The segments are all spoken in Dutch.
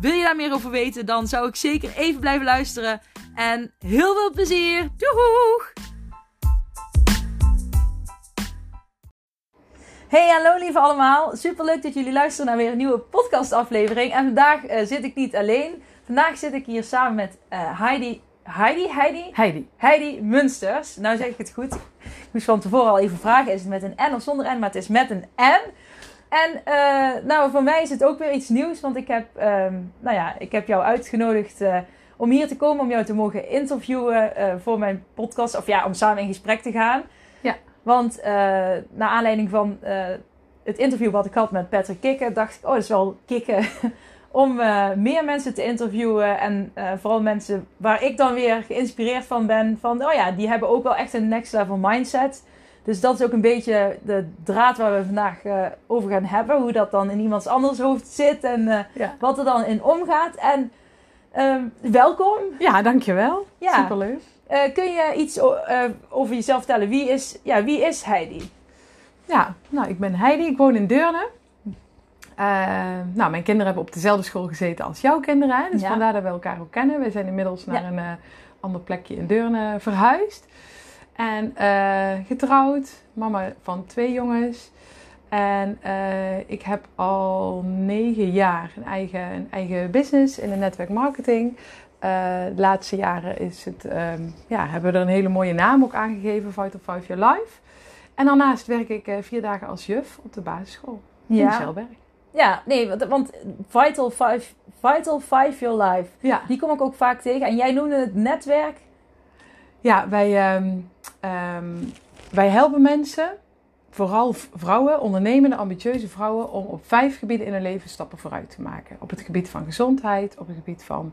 Wil je daar meer over weten, dan zou ik zeker even blijven luisteren. En heel veel plezier! Doeg! Hey, hallo lieve allemaal. Super leuk dat jullie luisteren naar weer een nieuwe podcastaflevering. En vandaag uh, zit ik niet alleen. Vandaag zit ik hier samen met uh, Heidi. Heidi? Heidi? Heidi. Heidi Munsters. Nou zeg ik het goed. Ik moest van tevoren al even vragen: is het met een N of zonder N? Maar het is met een N. En uh, nou, voor mij is het ook weer iets nieuws. Want ik heb, um, nou ja, ik heb jou uitgenodigd uh, om hier te komen. Om jou te mogen interviewen uh, voor mijn podcast. Of ja, om samen in gesprek te gaan. Ja. Want naar aanleiding van het interview wat ik had met Patrick Kikken. Dacht ik, oh dat is wel kicken. om meer mensen te interviewen. En vooral mensen waar ik dan weer geïnspireerd van ben. Van, oh ja, die hebben ook wel echt een next level mindset. Dus dat is ook een beetje de draad waar we vandaag uh, over gaan hebben. Hoe dat dan in iemands anders hoofd zit en uh, ja. wat er dan in omgaat. En uh, welkom. Ja, dankjewel. Ja. Superleuk. Uh, kun je iets over jezelf vertellen? Wie is, ja, wie is Heidi? Ja, nou, ik ben Heidi. Ik woon in Deurne. nou, mijn kinderen hebben op dezelfde school gezeten als jouw kinderen. Hè? Dus ja. vandaar dat we elkaar ook kennen. We zijn inmiddels naar ja. een ander plekje in Deurne verhuisd. En uh, getrouwd, mama van twee jongens. En uh, ik heb al negen jaar een eigen, een eigen business in de netwerkmarketing. Uh, de laatste jaren is het, um, ja, hebben we er een hele mooie naam ook aangegeven, Vital Five Your Life. En daarnaast werk ik vier dagen als juf op de basisschool ja. in Schelberg. Ja, nee, want, want Vital, Five, Vital Five Your Life, ja. die kom ik ook vaak tegen. En jij noemde het netwerk ja, wij, um, um, wij helpen mensen, vooral vrouwen, ondernemende, ambitieuze vrouwen, om op vijf gebieden in hun leven stappen vooruit te maken. Op het gebied van gezondheid, op het gebied van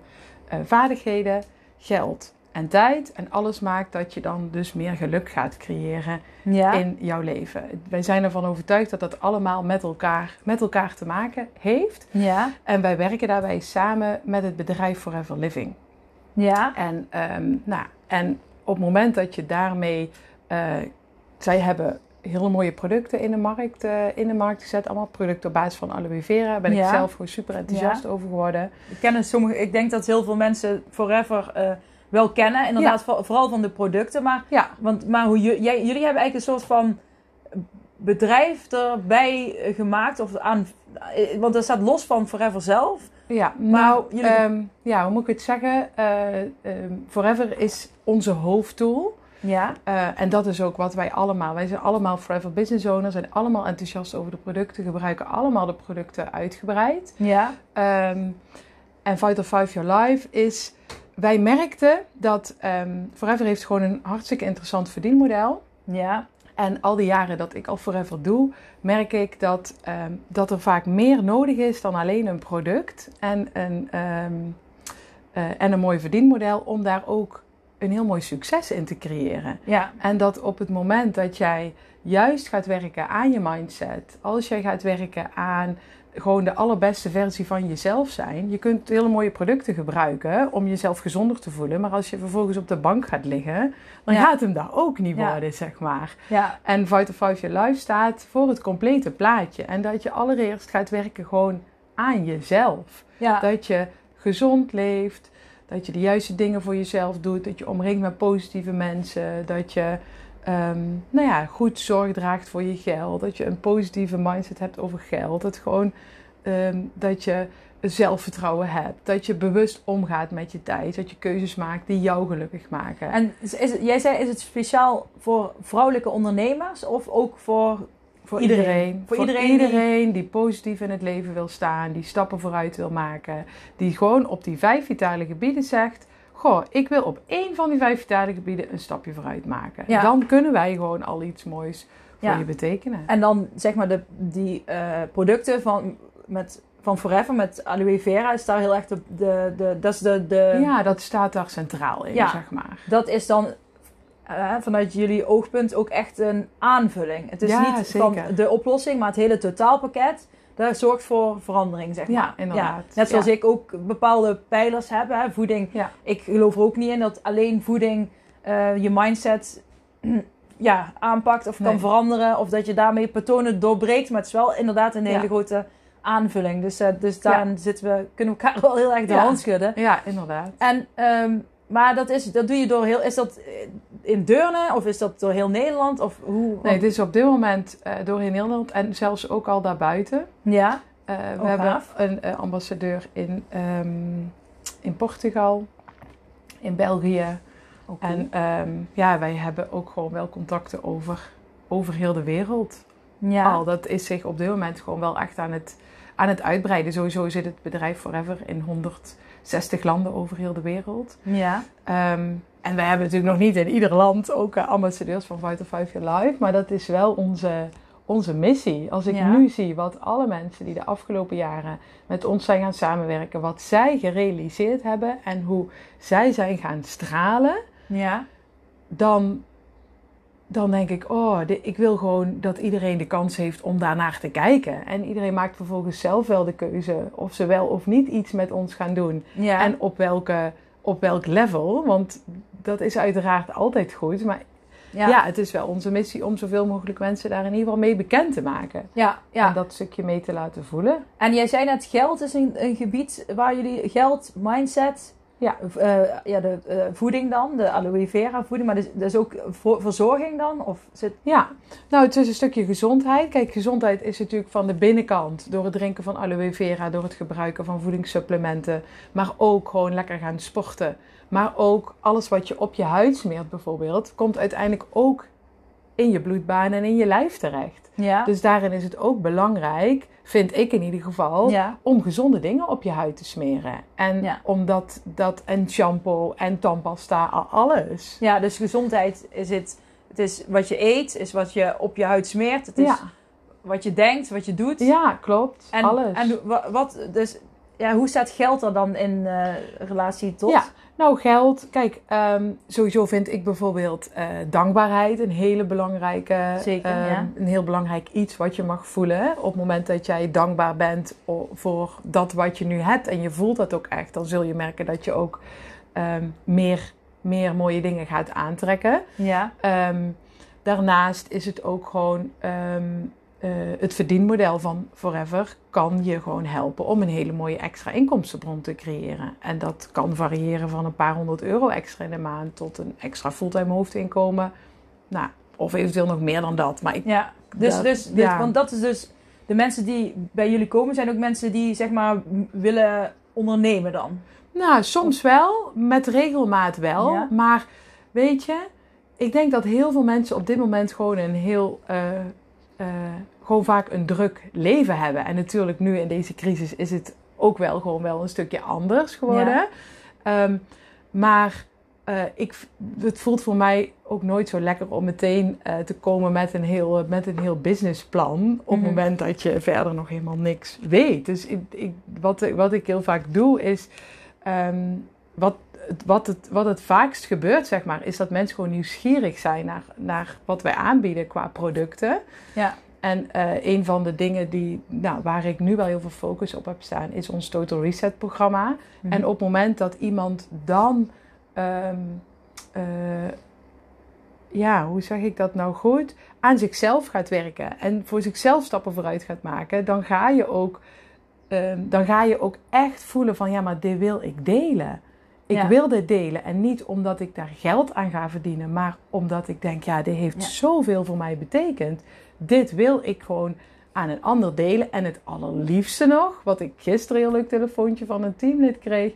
uh, vaardigheden, geld en tijd. En alles maakt dat je dan dus meer geluk gaat creëren ja. in jouw leven. Wij zijn ervan overtuigd dat dat allemaal met elkaar, met elkaar te maken heeft. Ja. En wij werken daarbij samen met het bedrijf Forever Living. Ja. En, um, nou, en op het moment dat je daarmee, uh, zij hebben hele mooie producten in de markt, uh, in de markt gezet. Allemaal producten op basis van aloe vera. Daar ben ja. ik zelf gewoon super enthousiast ja. over geworden. Ik, ken sommige, ik denk dat heel veel mensen Forever uh, wel kennen. Inderdaad, ja. vooral van de producten. Maar, ja. want, maar hoe, jij, jullie hebben eigenlijk een soort van bedrijf erbij gemaakt. Of aan, want dat staat los van Forever zelf. Ja, nou, jullie... um, ja, hoe moet ik het zeggen? Uh, um, Forever is onze hoofdtool. Ja. Uh, en dat is ook wat wij allemaal, wij zijn allemaal Forever Business Owners, zijn allemaal enthousiast over de producten, gebruiken allemaal de producten uitgebreid. Ja. Um, en Vital Five Your Life is, wij merkten dat Forever heeft gewoon een hartstikke interessant verdienmodel. Ja. En al die jaren dat ik al Forever doe, merk ik dat, um, dat er vaak meer nodig is dan alleen een product en een, um, uh, en een mooi verdienmodel om daar ook een heel mooi succes in te creëren. Ja. En dat op het moment dat jij juist gaat werken aan je mindset, als jij gaat werken aan gewoon de allerbeste versie van jezelf zijn. Je kunt hele mooie producten gebruiken om jezelf gezonder te voelen. Maar als je vervolgens op de bank gaat liggen, dan ja. gaat hem daar ook niet Ja. worden, zeg maar. Ja. En Vital Five Your Life staat voor het complete plaatje. En dat je allereerst gaat werken gewoon aan jezelf. Dat je gezond leeft, dat je de juiste dingen voor jezelf doet, dat je omringt met positieve mensen, dat je um, nou ja, goed zorg draagt voor je geld, dat je een positieve mindset hebt over geld, dat gewoon um, dat je zelfvertrouwen hebt, dat je bewust omgaat met je tijd, dat je keuzes maakt die jou gelukkig maken. En is, jij zei, is het speciaal voor vrouwelijke ondernemers of ook voor voor iedereen. iedereen. Voor, voor iedereen, iedereen die... die... positief in het leven wil staan, die stappen vooruit wil maken, die gewoon op die vijf vitale gebieden zegt: Goh, ik wil op één van die vijf vitale gebieden een stapje vooruit maken. Ja. Dan kunnen wij gewoon al iets moois voor Ja. je betekenen. En dan zeg maar de, die eh, producten van, met van Forever met aloe vera is daar heel erg de, de, de dat is de, de Ja, dat staat daar centraal in, Ja. zeg maar. dat is dan eh, vanuit jullie oogpunt ook echt een aanvulling. Het is niet zeker. van de oplossing, maar het hele totaalpakket. Dat zorgt voor verandering, zeg Ja, maar. inderdaad. Net zoals Ja. ik ook bepaalde pijlers heb. Hè? Voeding. Ja. Ik geloof er ook niet in dat alleen voeding eh, je mindset ja, aanpakt of kan veranderen. Of dat je daarmee patronen doorbreekt. Maar het is wel inderdaad een hele Ja. grote aanvulling. Dus, eh, dus daarin zitten we, kunnen we elkaar wel heel erg de Ja. hand schudden. Ja, inderdaad. En, ehm, maar dat, is, dat doe je door heel... Is dat in Deurne of is dat door heel Nederland? Of hoe? Nee, het is op dit moment eh door heel Nederland en zelfs ook al daarbuiten. Ja, Eh, we hebben gaaf. een eh, ambassadeur in, ehm, in Portugal, in België. En ehm, ja, wij hebben ook gewoon wel contacten over, over heel de wereld. ja. Al, dat is zich op dit moment gewoon wel echt aan het, aan het uitbreiden. Sowieso zit het bedrijf Forever in 160 landen over heel de wereld. Ja, Ehm, en wij hebben natuurlijk nog niet in ieder land ook eh, ambassadeurs van Vital 5 Year Life. Maar dat is wel onze, onze missie. Als ik Ja. nu zie wat alle mensen die de afgelopen jaren met ons zijn gaan samenwerken, wat zij gerealiseerd hebben en hoe zij zijn gaan stralen, ja, dan, dan denk ik, oh, ik wil gewoon dat iedereen de kans heeft om daarnaar te kijken. En iedereen maakt vervolgens zelf wel de keuze of ze wel of niet iets met ons gaan doen. ja. En op, welke, op welk level, want dat is uiteraard altijd goed. Maar ja. het is wel onze missie om zoveel mogelijk mensen daar in ieder geval mee bekend te maken. ja, ja. En dat stukje mee te laten voelen. En jij zei net, geld is een, een gebied waar jullie geld, mindset, Ja. eh, ja, de eh, voeding dan, de aloe vera voeding, maar dus, dus ook verzorging dan? Of zit, Ja, nou het is een stukje gezondheid. Kijk, gezondheid is natuurlijk van de binnenkant. Door het drinken van aloe vera, door het gebruiken van voedingssupplementen. Maar ook gewoon lekker gaan sporten. Maar ook alles wat je op je huid smeert bijvoorbeeld, komt uiteindelijk ook in je bloedbaan en in je lijf terecht. ja, Dus daarin is het ook belangrijk, vind ik in ieder geval, ja, om gezonde dingen op je huid te smeren. En Ja. omdat dat en shampoo en tandpasta, alles. ja, dus gezondheid is het, het is wat je eet, is wat je op je huid smeert, het is wat je denkt, wat je doet. ja klopt. En, alles. en wa- wat, dus, ja, hoe staat geld er dan in eh, relatie tot? Nou geld. Kijk, ehm, sowieso vind ik bijvoorbeeld eh, dankbaarheid een hele belangrijke, Zeker, ehm, ja. een heel belangrijk iets wat je mag voelen. Op het moment dat jij dankbaar bent voor dat wat je nu hebt en je voelt dat ook echt, dan zul je merken dat je ook ehm, meer, meer mooie dingen gaat aantrekken. Ja, daarnaast is het ook gewoon eh, het verdienmodel van Forever kan je gewoon helpen om een hele mooie extra inkomstenbron te creëren. En dat kan variëren van een paar honderd euro extra in de maand tot een extra fulltime hoofdinkomen. Nou, of eventueel nog meer dan dat. Maar ik, ja. Dus, Dat- dus, dus ja. want dat is dus, de mensen die bij jullie komen zijn ook mensen die zeg maar willen ondernemen dan. nou, soms wel, met regelmaat wel. Ja. Maar weet je, ik denk dat heel veel mensen op dit moment gewoon een heel, eh, eh, gewoon vaak een druk leven hebben. En natuurlijk nu in deze crisis is het ook wel gewoon wel een stukje anders geworden. Ja. Ehm, maar eh, ik, het voelt voor mij ook nooit zo lekker om meteen eh, te komen met een heel, met een heel businessplan. Op Mhm. het moment dat je verder nog helemaal niks weet. Dus ik, ik, wat, wat ik heel vaak doe is. ehm, wat, wat, het, wat het vaakst gebeurt, zeg maar, is dat mensen gewoon nieuwsgierig zijn naar, naar wat wij aanbieden qua producten. Ja. En eh, een van de dingen die, nou, waar ik nu wel heel veel focus op heb staan, is ons Total Reset programma. Mhm. En op het moment dat iemand dan, ehm, eh, ja, hoe zeg ik dat nou goed, aan zichzelf gaat werken en voor zichzelf stappen vooruit gaat maken, dan ga je ook, ehm, dan ga je ook echt voelen van, ja, maar dit wil ik delen. Ik Ja. wil dit delen en niet omdat ik daar geld aan ga verdienen, maar omdat ik denk, ja, dit heeft Ja. zoveel voor mij betekend. Dit wil ik gewoon aan een ander delen. En het allerliefste nog, wat ik gisteren heel leuk telefoontje van een teamlid kreeg,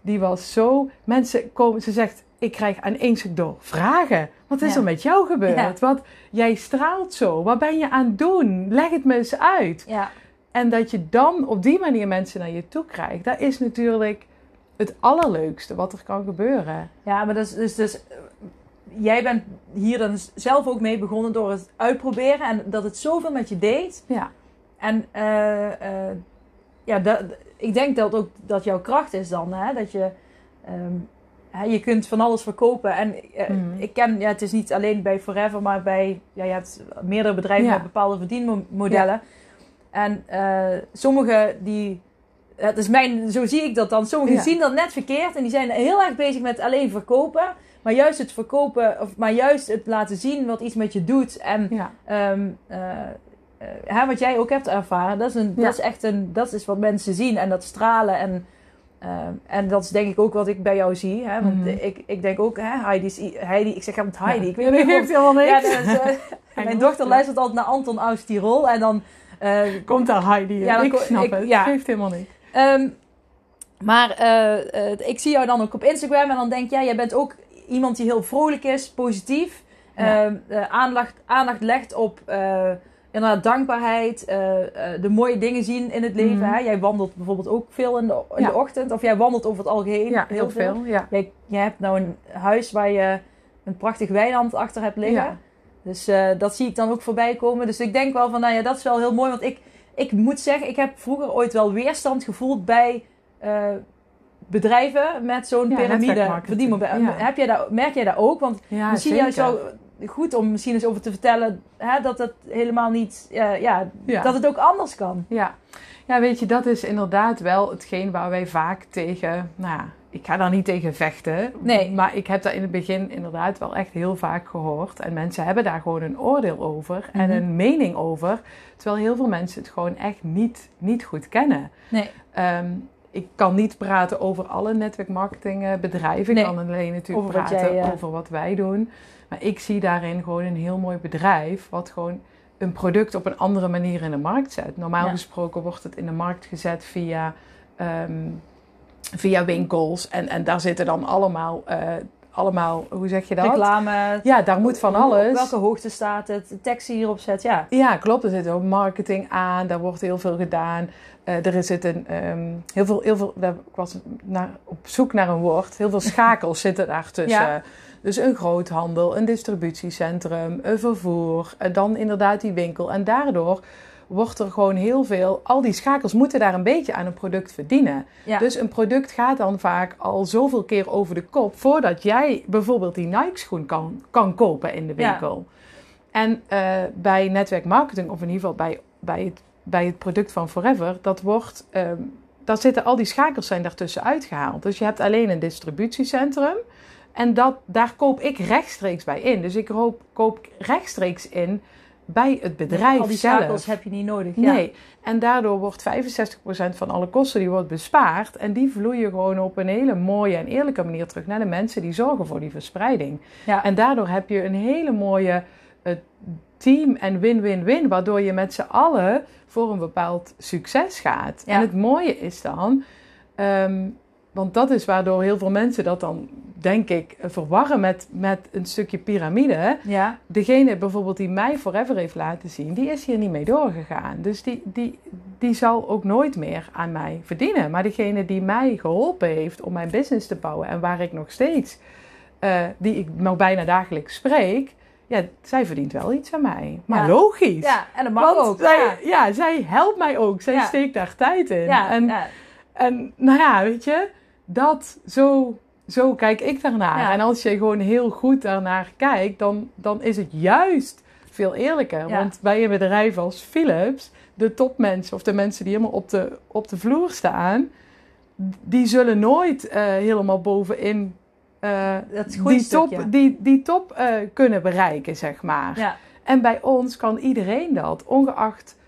die was zo. Mensen komen, ze zegt: Ik krijg aan één stuk door vragen. Wat is Ja. er met jou gebeurd? Wat, jij straalt zo. Wat ben je aan het doen? Leg het me eens uit. Ja, En dat je dan op die manier mensen naar je toe krijgt, dat is natuurlijk het allerleukste wat er kan gebeuren. ja, maar dus, dus, dus jij bent hier dan zelf ook mee begonnen door het uitproberen en dat het zoveel met je deed. Ja, En eh, eh, ja, dat, ik denk dat ook dat jouw kracht is dan. Hè? Dat je, ehm, hè, je kunt van alles verkopen. En eh, Mhm. ik ken, ja, het is niet alleen bij Forever, maar bij, ja, je hebt meerdere bedrijven Ja. met bepaalde verdienmodellen. En eh sommige die, het is mijn, zo zie ik dat dan. Sommigen Ja. zien dat net verkeerd en die zijn heel erg bezig met alleen verkopen. Maar juist het verkopen, of maar juist het laten zien wat iets met je doet. En Ja. Ehm, eh, eh, hè, wat jij ook hebt ervaren, dat is, een, Ja. dat is echt een, dat is wat mensen zien en dat stralen. En, ehm, en dat is denk ik ook wat ik bij jou zie. Hè? Want Mhm. ik, ik denk ook, hè, Heidi, ik zeg altijd Heidi. Ik weet niet dat geeft helemaal niks. dat eh, mijn dochter luistert altijd naar Anton aus Tirol. En dan, eh, Komt daar Heidi in. Ja, ik snap ik- het. ja. geeft helemaal niks. Ehm, maar eh, eh, ik zie jou dan ook op Instagram en dan denk jij, jij bent ook iemand die heel vrolijk is, positief. Ja. Ehm, eh, aandacht, aandacht legt op eh, inderdaad dankbaarheid, de mooie dingen zien in het leven. Mhm. Hè? Jij wandelt bijvoorbeeld ook veel in de, in Ja. de ochtend, of jij wandelt over het algeheen Ja, heel veel. Ja. Jij, jij hebt nou een huis waar je een prachtig weiland achter hebt liggen. Dus dat zie ik dan ook voorbij komen. Dus ik denk wel van, nou ja, dat is wel heel mooi. Want ik, ik moet zeggen, ik heb vroeger ooit wel weerstand gevoeld bij eh, bedrijven met zo'n Ja, piramide. verdienmodel. Ja. Heb jij dat, merk jij dat ook? Want Ja, misschien zeker. juist wel goed om misschien eens over te vertellen hè, dat het helemaal niet, eh, ja, Ja. dat het ook anders kan. Ja. ja, weet je, dat is inderdaad wel hetgeen waar wij vaak tegen, nou ja, ik ga daar niet tegen vechten. Nee. Maar ik heb dat in het begin inderdaad wel echt heel vaak gehoord. En mensen hebben daar gewoon een oordeel over en Mhm. een mening over. Terwijl heel veel mensen het gewoon echt niet, niet goed kennen. Nee. Ehm, ik kan niet praten over alle netwerkmarketingbedrijven. Nee. Ik kan alleen natuurlijk Over wat praten jij, eh, over wat wij doen. Maar ik zie daarin gewoon een heel mooi bedrijf... wat gewoon een product op een andere manier in de markt zet. Normaal Ja. gesproken wordt het in de markt gezet via, ehm, via winkels. En, en daar zitten dan allemaal, eh, allemaal, hoe zeg je dat? Reclame. Ja, daar moet van hoe- op alles. welke hoogte staat het? De tekst die hierop zet, ja. Ja, klopt. Er zit ook marketing aan. Daar wordt heel veel gedaan. Eh, er zit een, ehm, heel veel, heel veel, ik was naar, op zoek naar een woord. Heel veel schakels zitten daartussen. Ja. Dus een groothandel, een distributiecentrum, een vervoer. En dan inderdaad die winkel. En daardoor wordt er gewoon heel veel... Al die schakels moeten daar een beetje aan een product verdienen. ja. Dus een product gaat dan vaak al zoveel keer over de kop voordat jij bijvoorbeeld die Nike-schoen kan, kan kopen in de Ja. winkel. En eh, bij netwerkmarketing, of in ieder geval bij, bij, het, bij het product van Forever, dat wordt, ehm daar zitten al die schakels zijn daartussen uitgehaald. Dus je hebt alleen een distributiecentrum en dat, daar koop ik rechtstreeks bij in. Dus ik koop, koop rechtstreeks in bij het bedrijf Al die zelf. heb je niet nodig. Ja. Nee, en daardoor wordt 65% van alle kosten die wordt bespaard. En die vloeien gewoon op een hele mooie en eerlijke manier terug naar de mensen die zorgen voor die verspreiding. Ja. En daardoor heb je een hele mooie eh, team en win-win-win, waardoor je met z'n allen voor een bepaald succes gaat. Ja. En het mooie is dan, ehm, want dat is waardoor heel veel mensen dat dan, denk ik, verwarren met, met een stukje piramide ja. degene bijvoorbeeld die mij Forever heeft laten zien, die is hier niet mee doorgegaan. Dus die, die, die zal ook nooit meer aan mij verdienen. Maar degene die mij geholpen heeft om mijn business te bouwen en waar ik nog steeds, eh, die ik nog bijna dagelijks spreek, ja, zij verdient wel iets aan mij. Maar Ja. logisch. Ja, en dat mag ook. Zij, ja. ja. zij helpt mij ook. Zij steekt daar tijd in. Ja, en, ja. en nou ja, weet je, dat zo, zo kijk ik daarnaar. Ja. En als je gewoon heel goed daarnaar kijkt, dan, dan is het juist veel eerlijker. Ja. Want bij een bedrijf als Philips, de topmensen of de mensen die helemaal op de, op de vloer staan, die zullen nooit eh, helemaal bovenin eh, Dat die top, die, die top eh, kunnen bereiken, zeg maar. Ja. En bij ons kan iedereen dat, ongeacht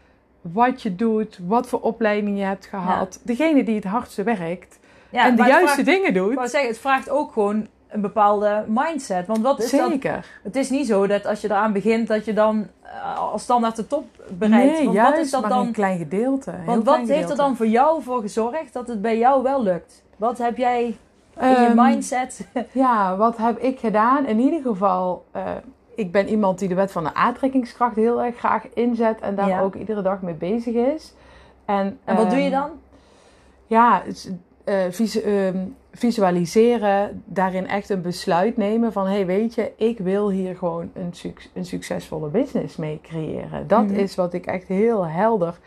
wat je doet, wat voor opleiding je hebt gehad. Degene die het hardste werkt Ja, en de maar juiste vraagt- dingen doet. zeggen, het vraagt ook gewoon een bepaalde mindset. Want wat is dat? Zeker. Het is niet zo dat als je eraan begint, dat je dan eh, als standaard de top bereikt. Nee, want juist, wat is dat maar dan? een klein gedeelte. een Want wat heeft er dan voor jou voor gezorgd dat het bij jou wel lukt? Wat heb jij in je Ehm, mindset? Ja, wat heb ik gedaan? In ieder geval, eh, ik ben iemand die de wet van de aantrekkingskracht heel erg graag inzet en daar Ja. ook iedere dag mee bezig is. En, En wat doe je ehm, dan? Ja, het eh, ehm, visualiseren, daarin echt een besluit nemen van... hé, hey, weet je, ik wil hier gewoon een, suc- een succesvolle business mee creëren. Dat Mhm. is wat ik echt heel helder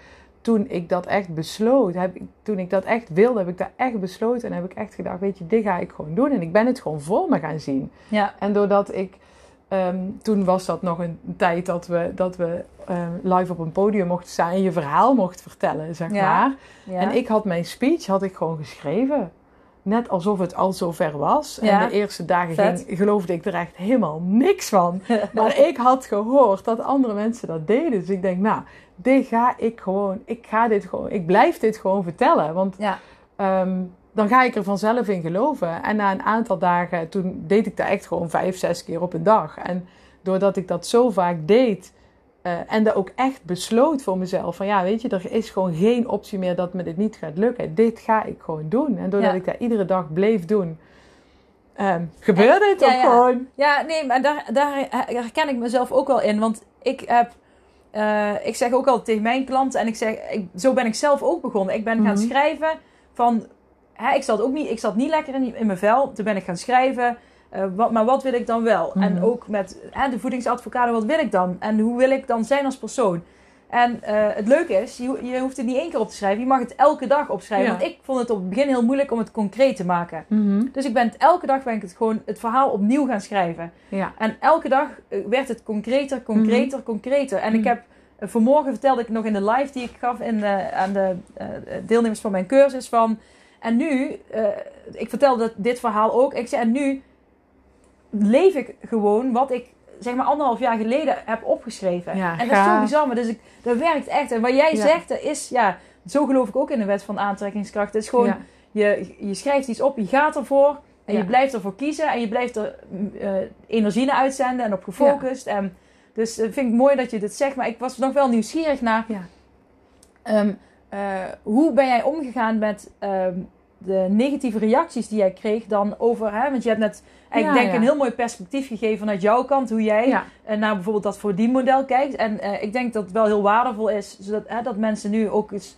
toen ik dat echt besloot, heb ik, toen ik dat echt wilde, heb ik dat echt besloten. En heb ik echt gedacht, weet je, dit ga ik gewoon doen. En ik ben het gewoon voor me gaan zien. Ja. En doordat ik, ehm, toen was dat nog een tijd dat we, dat we ehm, live op een podium mochten staan en je verhaal mocht vertellen, zeg Ja. maar. Ja. En ik had mijn speech, had ik gewoon geschreven. Net alsof het al zover was. Ja. En de eerste dagen ging, geloofde ik er echt helemaal niks van. Maar ik had gehoord dat andere mensen dat deden. Dus ik denk, nou, dit ga ik gewoon, ik ga dit gewoon, ik blijf dit gewoon vertellen. Want ja. Dan ga ik er vanzelf in geloven. En na een aantal dagen, toen deed ik dat echt gewoon vijf, zes keer op een dag. En doordat ik dat zo vaak deed eh, en dat ook echt besloot voor mezelf: van ja, weet je, er is gewoon geen optie meer dat me dit niet gaat lukken. Dit ga ik gewoon doen. En doordat Ja. ik dat iedere dag bleef doen, ehm, gebeurde het Ja, ook ja. gewoon. Ja, nee, maar daar, daar herken ik mezelf ook wel in. Want ik heb... eh, ik zeg ook altijd tegen mijn klanten... En ik zeg, ik, zo ben ik zelf ook begonnen. Ik ben gaan Mhm. schrijven van... Hè, ik, zat ook niet, ik zat niet lekker in, in mijn vel. Toen ben ik gaan schrijven. eh, wat, maar wat wil ik dan wel? En Mhm. ook met hè, de voedingsadvocado, wat wil ik dan? En hoe wil ik dan zijn als persoon? En eh, het leuke is, je, je hoeft het niet één keer op te schrijven. Je mag het elke dag opschrijven. Ja. Want ik vond het op het begin heel moeilijk om het concreet te maken. Mhm. Dus ik ben het, elke dag ben ik het gewoon het verhaal opnieuw gaan schrijven. Ja. En elke dag eh, werd het concreter, concreter, concreter. En ik Mhm. heb vanmorgen vertelde ik nog in de live die ik gaf in, aan de deelnemers van mijn cursus van. En nu, eh, ik vertelde dat, dit verhaal ook. Ik zei, en nu leef ik gewoon wat ik zeg maar anderhalf jaar geleden heb opgeschreven. Ja, en dat is zo bizar, maar dus ik, dat werkt echt. En wat jij Ja. zegt, dat is, ja, zo geloof ik ook in de wet van aantrekkingskracht. Het is gewoon, Ja. je, je schrijft iets op, je gaat ervoor. En je blijft ervoor kiezen. En je blijft er mm, eh, energie naar uitzenden en op gefocust. En, dus eh, vind ik mooi dat je dit zegt. Maar ik was nog wel nieuwsgierig naar... Ja. Eh, hoe ben jij omgegaan met ehm, de negatieve reacties die jij kreeg dan over... Hè, want je hebt net Ja, denk ik ja. een heel mooi perspectief gegeven vanuit jouw kant. Hoe jij Ja. eh, naar bijvoorbeeld dat voordienmodel kijkt. En eh, ik denk dat het wel heel waardevol is. Zodat dat mensen nu ook eens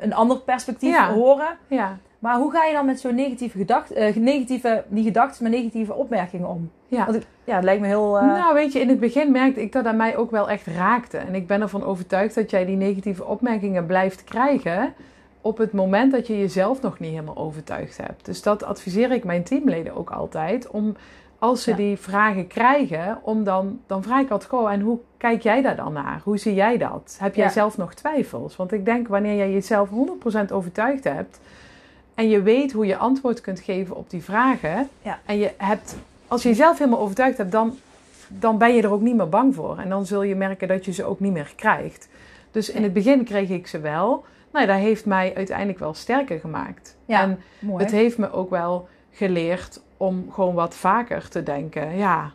een ander perspectief Ja. horen. Ja. Maar hoe ga je dan met zo'n negatieve gedachte, eh, negatieve, niet gedachten, maar negatieve opmerkingen om? Ja. Want ik, ja, het lijkt me heel... eh, Nou, weet je, in het begin merkte ik dat aan mij ook wel echt raakte. En ik ben ervan overtuigd dat jij die negatieve opmerkingen blijft krijgen op het moment dat je jezelf nog niet helemaal overtuigd hebt. Dus dat adviseer ik mijn teamleden ook altijd. Om als ze Ja. die vragen krijgen, om dan, dan vraag ik altijd goh, en hoe kijk jij daar dan naar? Hoe zie jij dat? Heb jij Ja. zelf nog twijfels? Want ik denk wanneer jij jezelf 100% overtuigd hebt en je weet hoe je antwoord kunt geven op die vragen, Ja. en je hebt, als je jezelf helemaal overtuigd hebt, dan, dan ben je er ook niet meer bang voor. En dan zul je merken dat je ze ook niet meer krijgt. Dus in het begin kreeg ik ze wel. Nou, dat heeft mij uiteindelijk wel sterker gemaakt. Ja, En mooi. het heeft me ook wel geleerd om gewoon wat vaker te denken. Ja,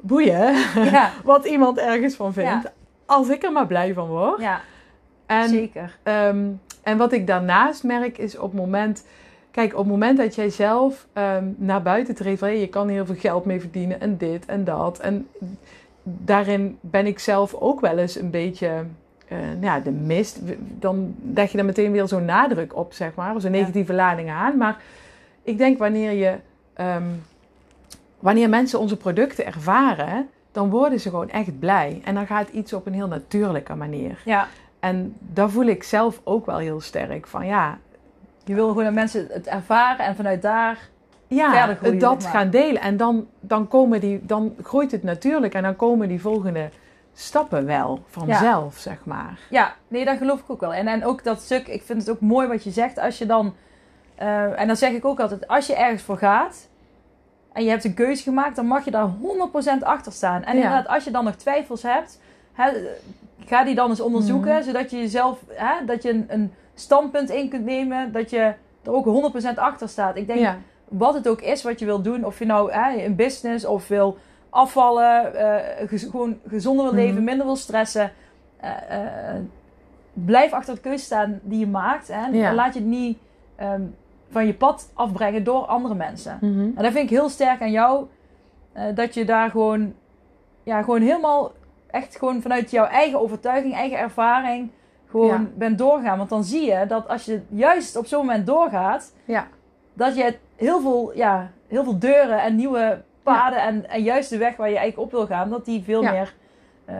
boeien. ja, wat iemand ergens van vindt. Ja. Als ik er maar blij van word. ja, En zeker. Ehm, en wat ik daarnaast merk is op het moment. Kijk, op het moment dat jij zelf ehm, naar buiten treedt van hey, je kan heel veel geld mee verdienen en dit en dat. En daarin ben ik zelf ook wel eens een beetje eh, nou ja, de mist. Dan leg je er meteen weer zo'n nadruk op, zeg maar, zo'n Ja. negatieve lading aan. Maar ik denk wanneer je. ehm, wanneer mensen onze producten ervaren, dan worden ze gewoon echt blij. En dan gaat iets op een heel natuurlijke manier. Ja, En dat voel ik zelf ook wel heel sterk. Van ja, je wil gewoon dat mensen het ervaren en vanuit daar... ja Verder groeien, dat maar. gaan delen. En dan, dan, komen die, dan groeit het natuurlijk. En dan komen die volgende stappen wel vanzelf, zeg maar. Ja, nee, daar geloof ik ook wel. En, en ook dat stuk, ik vind het ook mooi wat je zegt. Als je dan, eh, en dan zeg ik ook altijd, als je ergens voor gaat en je hebt een keuze gemaakt, dan mag je daar 100% achter staan. En Ja. inderdaad, als je dan nog twijfels hebt, ga die dan eens onderzoeken, Mhm. zodat je jezelf, hè, dat je een, een standpunt in kunt nemen, dat je er ook 100% achter staat. Ik denk, Ja, wat het ook is wat je wil doen, of je nou hè, een business of wil afvallen, eh, gez- gewoon gezonder wil leven, Mhm. minder wil stressen, eh, eh, blijf achter de keuze staan die je maakt. Hè? Ja. En laat je het niet ehm, van je pad afbrengen door andere mensen. Mhm. En dat vind ik heel sterk aan jou, dat je daar gewoon, ja, gewoon helemaal, echt gewoon vanuit jouw eigen overtuiging, eigen ervaring, gewoon Ja. bent doorgaan. Want dan zie je dat als je juist op zo'n moment doorgaat, ja. dat je heel veel, ja, heel veel deuren en nieuwe paden en, en juist de weg waar je eigenlijk op wil gaan, dat die veel meer, eh,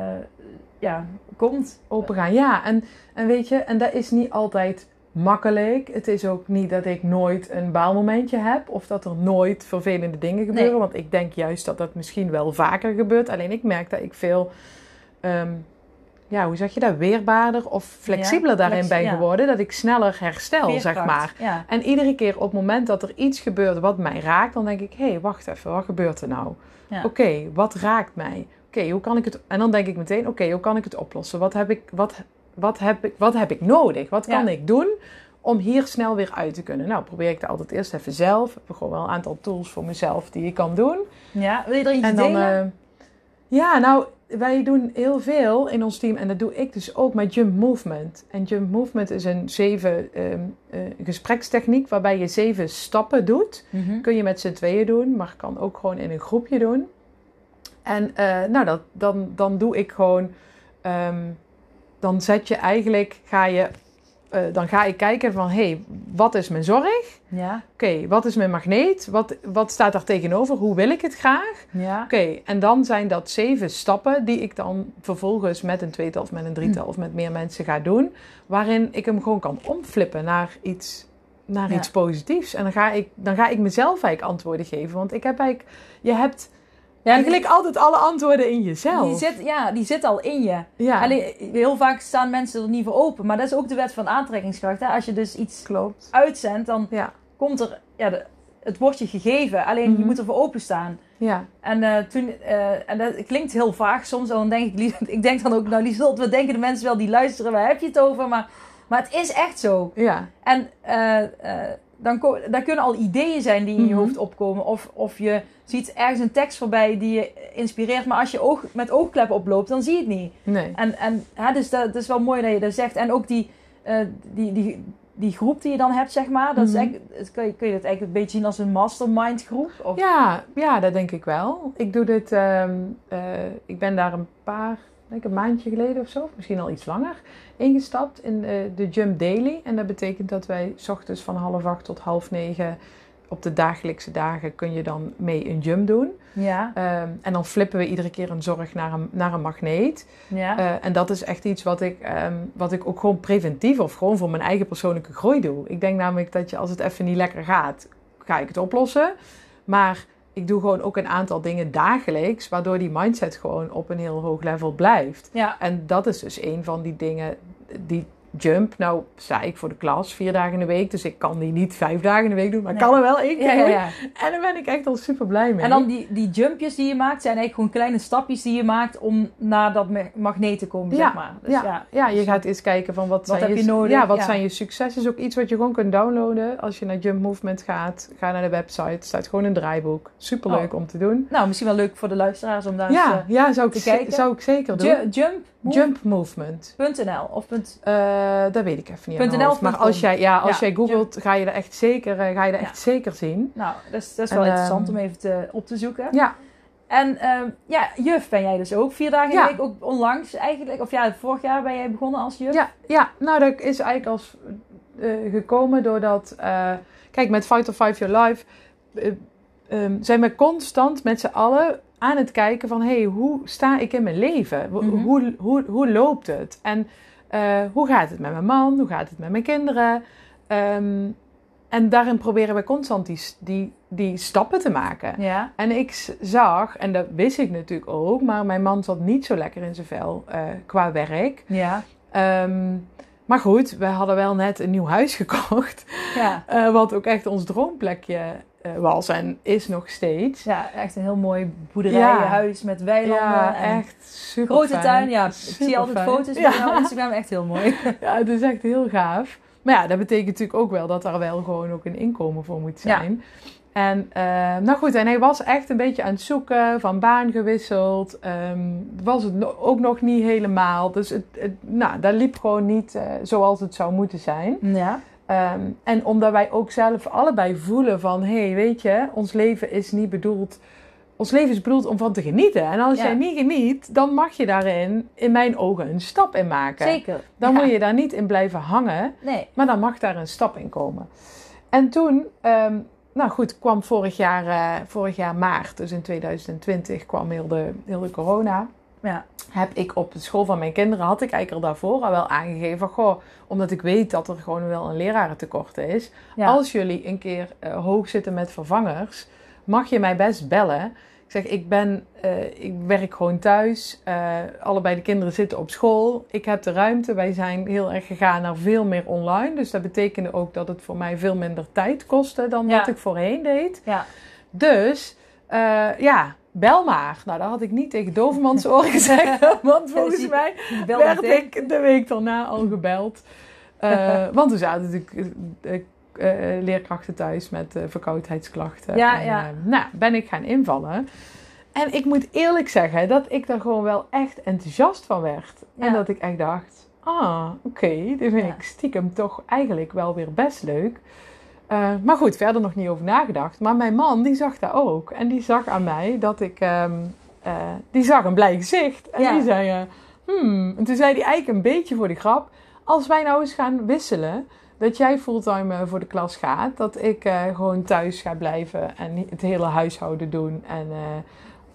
ja, komt. Open gaan, ja. En, en weet je, en dat is niet altijd makkelijk. Het is ook niet dat ik nooit een baalmomentje heb of dat er nooit vervelende dingen gebeuren. Nee. Want ik denk juist dat dat misschien wel vaker gebeurt. Alleen ik merk dat ik veel, ehm, ja, hoe zeg je dat, weerbaarder of flexibeler Ja, daarin flex- ben ja. geworden. Dat ik sneller herstel, zeg maar. Ja. En iedere keer op het moment dat er iets gebeurt wat mij raakt, dan denk ik: hé, hey, wacht even, wat gebeurt er nou? Oké, wat raakt mij? Oké, hoe kan ik het. En dan denk ik meteen: oké, hoe kan ik het oplossen? Wat heb ik, wat, wat heb ik, wat heb ik nodig? Wat kan ik doen om hier snel weer uit te kunnen? Nou, probeer ik dat altijd eerst even zelf. Ik heb gewoon wel een aantal tools voor mezelf die ik kan doen. ja, wil je er iets En dan, delen? eh, ja, nou, wij doen heel veel in ons team. En dat doe ik dus ook met Jump Movement. En Jump Movement is een zeven ehm, eh, gesprekstechniek waarbij je zeven stappen doet. Mhm. Kun je met z'n tweeën doen, maar kan ook gewoon in een groepje doen. En eh, nou, dat, dan, dan doe ik gewoon. ehm, dan zet je eigenlijk, ga je, eh, dan ga ik kijken van hé, hey, wat is mijn zorg? Ja, Oké, wat is mijn magneet? Wat, wat staat daar tegenover? Hoe wil ik het graag? ja. Oké, en dan zijn dat zeven stappen die ik dan vervolgens met een tweetal of met een drietal Hm. of met meer mensen ga doen. Waarin ik hem gewoon kan omflippen naar iets, naar Ja. iets positiefs. En dan ga, ik, dan ga ik mezelf eigenlijk antwoorden geven. Want ik heb eigenlijk, je hebt Ja, eigenlijk altijd alle antwoorden in jezelf. die zit, ja, die zit al in je. ja, Alleen, heel vaak staan mensen er niet voor open. Maar dat is ook de wet van aantrekkingskracht. Hè? Als je dus iets klopt. uitzendt, dan Ja, komt er... Ja, de- het wordt je gegeven. Alleen, Mhm. je moet er voor openstaan. ja, En, eh, toen, eh, en dat klinkt heel vaag soms. En dan denk ik, ik denk dan ook, nou Lieslot, wat denken de mensen wel die luisteren? Waar heb je het over? Maar, maar het is echt zo. ja, En eh, dan, daar kunnen al ideeën zijn die in je Mhm. hoofd opkomen. Of, of je ziet ergens een tekst voorbij die je inspireert. Maar als je oog, met oogkleppen oploopt, dan zie je het niet. nee. En, en hè, dus dat, dat is wel mooi dat je dat zegt. En ook die, eh, die, die, die groep die je dan hebt, zeg maar. Dat is Mhm. kun, je, kun je dat eigenlijk een beetje zien als een mastermind groep? Of, Ja, ja, dat denk ik wel. Ik doe dit, ehm, eh, ik ben daar een paar, denk een maandje geleden of zo, misschien al iets langer, ingestapt in eh, de Jump Daily. En dat betekent dat wij 's ochtends van half acht tot half negen op de dagelijkse dagen kun je dan mee een jump doen. Ja, Ehm, en dan flippen we iedere keer een zorg naar een, naar een magneet. ja. Eh, en dat is echt iets wat ik, ehm, wat ik ook gewoon preventief of gewoon voor mijn eigen persoonlijke groei doe. Ik denk namelijk dat je als het even niet lekker gaat, ga ik het oplossen. Maar ik doe gewoon ook een aantal dingen dagelijks, waardoor die mindset gewoon op een heel hoog level blijft. ja. En dat is dus een van die dingen, die jump. Nou sta ik voor de klas vier dagen in de week, dus ik kan die niet vijf dagen in de week doen, maar ik kan er wel één keer Ja, ja. En daar ben ik echt al super blij mee. En dan die, die jumpjes die je maakt, zijn eigenlijk gewoon kleine stapjes die je maakt om naar dat ma- magneet te komen, Ja, zeg maar. Dus ja, ja, ja, je gaat eens kijken van wat, Wat zijn heb je nodig? Ja, wat zijn je successen? is ook iets wat je gewoon kunt downloaden. Als je naar Jump Movement gaat, ga naar de website. Staat gewoon een draaiboek. Superleuk om te doen. Nou, misschien wel leuk voor de luisteraars om daar Ja, eens... ja zou, ik te ze- kijken. zou ik zeker doen. ju- jump? Jump Movement. Move.nl of punt... Eh, dat weet ik even niet. .nl of. Maar als jij, ja, als Ja, jij googelt, ga je er echt zeker, eh, ga je er Ja. echt zeker zien. Nou, dat is, dat is En, wel interessant ehm, om even te, op te zoeken. Ja, En ehm, ja, juf ben jij dus ook. Vier dagen in Ja. de week, ook onlangs eigenlijk. Of ja, vorig jaar ben jij begonnen als juf. ja, ja, nou dat is eigenlijk als eh, gekomen doordat, kijk, met Fight or Five Your Life eh, ehm, zijn we constant met z'n allen aan het kijken van, hey, hoe sta ik in mijn leven? Hoe, Mhm. hoe, hoe, hoe loopt het? En eh, hoe gaat het met mijn man? Hoe gaat het met mijn kinderen? Ehm, en daarin proberen we constant die, die, die stappen te maken. Ja. En ik zag, en dat wist ik natuurlijk ook, maar mijn man zat niet zo lekker in zijn vel eh, qua werk. Ja. Ehm, maar goed, we hadden wel net een nieuw huis gekocht. Ja. eh, wat ook echt ons droomplekje was en is nog steeds. Ja, echt een heel mooi boerderijenhuis met weilanden. Ja, en echt super Grote fijn. tuin, ja. Ik zie altijd fijn. foto's Ja. van op Instagram. Echt heel mooi. Ja, het is echt heel gaaf. Maar ja, dat betekent natuurlijk ook wel dat daar wel gewoon ook een inkomen voor moet zijn. En eh, nou goed, en hij was echt een beetje aan het zoeken, van baan gewisseld. Ehm, was het no- ook nog niet helemaal. Dus het, het, nou, dat liep gewoon niet eh, zoals het zou moeten zijn. Ja. Ehm, en omdat wij ook zelf allebei voelen van... hé, hey, weet je, ons leven is niet bedoeld... Ons leven is bedoeld om van te genieten. En als Ja. jij niet geniet, dan mag je daarin, in mijn ogen, een stap in maken. Zeker. Dan Ja. moet je daar niet in blijven hangen, Nee. maar dan mag daar een stap in komen. En toen, ehm, nou goed, kwam vorig jaar, eh, vorig jaar maart, dus in 2020, kwam heel de, heel de corona. Ja. heb ik op de school van mijn kinderen, had ik eigenlijk al daarvoor al wel aangegeven, goh, omdat ik weet dat er gewoon wel een lerarentekort is. Ja. Als jullie een keer eh, hoog zitten met vervangers, mag je mij best bellen. Ik zeg, ik, ben, eh, ik werk gewoon thuis. eh, allebei de kinderen zitten op school. Ik heb de ruimte. Wij zijn heel erg gegaan naar veel meer online. Dus dat betekende ook dat het voor mij veel minder tijd kostte dan Ja. wat ik voorheen deed. Ja. Dus ja, bel maar. Nou, dat had ik niet tegen Dovermans oren gezegd. Want volgens mij werd ik de week daarna al gebeld. Eh, want toen zaten natuurlijk eh, eh, leerkrachten thuis met verkoudheidsklachten. Ja, en, ja. nou, ben ik gaan invallen. En ik moet eerlijk zeggen dat ik daar gewoon wel echt enthousiast van werd. Ja. En dat ik echt dacht, ah, oké, dit vind Ja. ik stiekem toch eigenlijk wel weer best leuk. Eh, maar goed, verder nog niet over nagedacht. Maar mijn man, die zag dat ook. En die zag aan mij dat ik... ehm, eh, die zag een blij gezicht. En Ja. die zei... eh, hmm. En toen zei hij eigenlijk een beetje voor de grap... Als wij nou eens gaan wisselen... Dat jij fulltime voor de klas gaat. Dat ik gewoon thuis ga blijven. En het hele huishouden doen. En